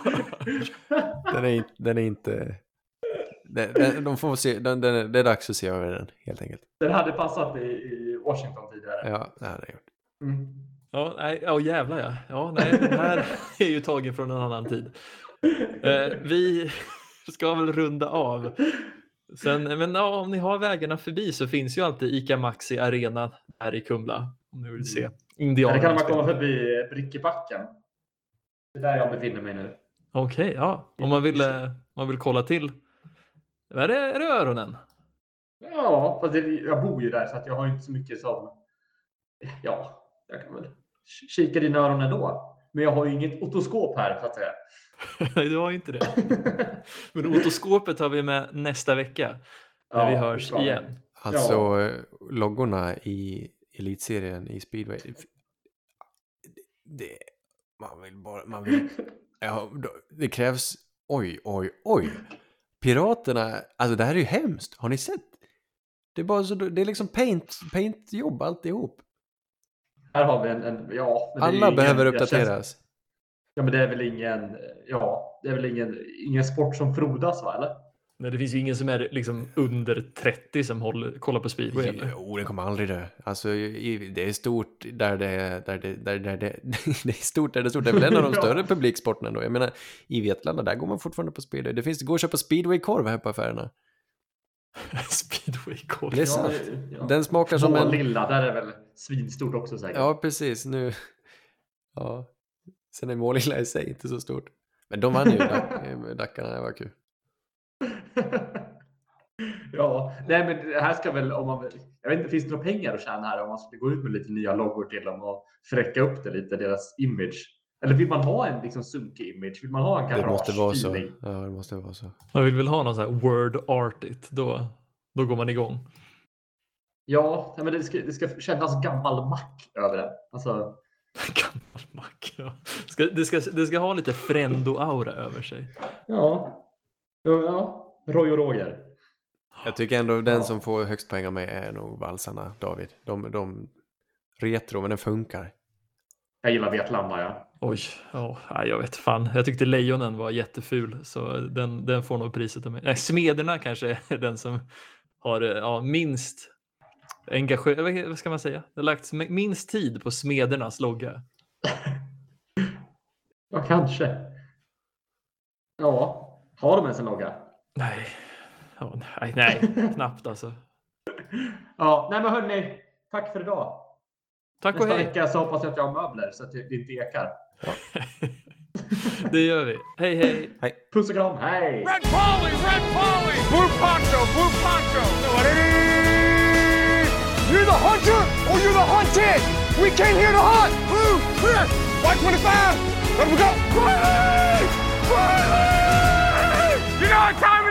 den, är, inte- den är inte... Den, den, de får se, den, den, det är dags att se över den helt enkelt. Den hade passat i, i Washington tidigare. Ja, det hade jag gjort. Mm. Ja, nej, ja jävlar ja. Ja, nej, den här är ju tagen från en annan tid. Eh, vi ska väl runda av. Sen, men ja, om ni har vägarna förbi så finns ju alltid ICA Maxi Arena här i Kumla. Om ni vill se Eller indianerna. kan man komma förbi Brickebacken? Det är där jag befinner mig nu. Okej, ja. Om man vill, eh, man vill kolla till. Är det, är det öronen? Ja, fast det, jag bor ju där så att jag har inte så mycket som... Ja, jag kan väl kika dina öron ändå. Men jag har ju inget otoskop här att säga. Nej, du har inte det. Men otoskopet har vi med nästa vecka. När Ja, vi hörs vi. igen. Alltså eh, loggorna i elitserien i speedway. Det, man vill bara, man vill, ja, det krävs, oj, oj, oj. Piraterna, alltså det här är ju hemskt, har ni sett? Det är bara så, det är liksom paint, paintjobb alltihop. Här har vi en... en ja, det är Alla ingen- behöver uppdateras. Känns, ja, men det är väl ingen... Ja, det är väl ingen, ingen sport som frodas, va? Eller? Men det finns ju ingen som är liksom under 30 som håller, kollar på speedway. Eller? Jo, det kommer aldrig dö. Alltså, det är stort där det, där det, där, där det, det är stort där det är stort. Det är väl en av de större publiksporterna då. Jag menar, i Vetlanda, där går man fortfarande på speedway. Det finns, det går att köpa speedwaykorv här på affärerna. Är sant. Ja, Den smakar som en... Lilla, där är väl svinstort också säkert. Ja, precis. Nu... Ja. Sen är Målilla i sig inte så stort. Men de vann ju, Dac- Dackarna. Det var kul. ja, nej men det här ska väl om man Jag vet inte, finns det några pengar att tjäna här om man skulle gå ut med lite nya loggor till dem och fräcka upp det lite, deras image? Eller vill man ha en liksom sunkig image? Vill man ha en Det måste vara så. Ja, det måste vara så. Man vill väl ha någon sån här word artigt. Då, då går man igång. Ja, men det ska, det ska kännas gammal mack över det. Alltså, Gammal mack. Ja. Ska, det, ska, det ska ha lite frendo-aura över sig. ja. Ja, ja. Roy och Roger. Jag tycker ändå den Ja. som får högst poäng av mig är nog valsarna, David. De, de retro, men den funkar. Jag gillar Vetlanda, ja. Oj, nej, jag vet fan. Jag tyckte lejonen var jätteful, så den, den får nog priset av mig. Nej, smederna kanske är den som har eh, ja, minst engagemang, vad ska man säga? Det har lagts mi- minst tid på smedernas logga. Ja, kanske. Ja, har de ens en logga? Nej, ja, nej, nej, knappt alltså. Ja, nej men hörni. Tack för idag. Tack och Nästa hej. vecka så hoppas jag att jag har möbler så att det inte ekar. Det gör vi. Hej, hej. Puss och kram, hej! Red Polly, Red Polly! Blue Poncho, Blue Poncho! You're the hunter or you're the hunted! We came here to hunt! Blue, clear! White 25! Let we go! Riley! Riley! You know what time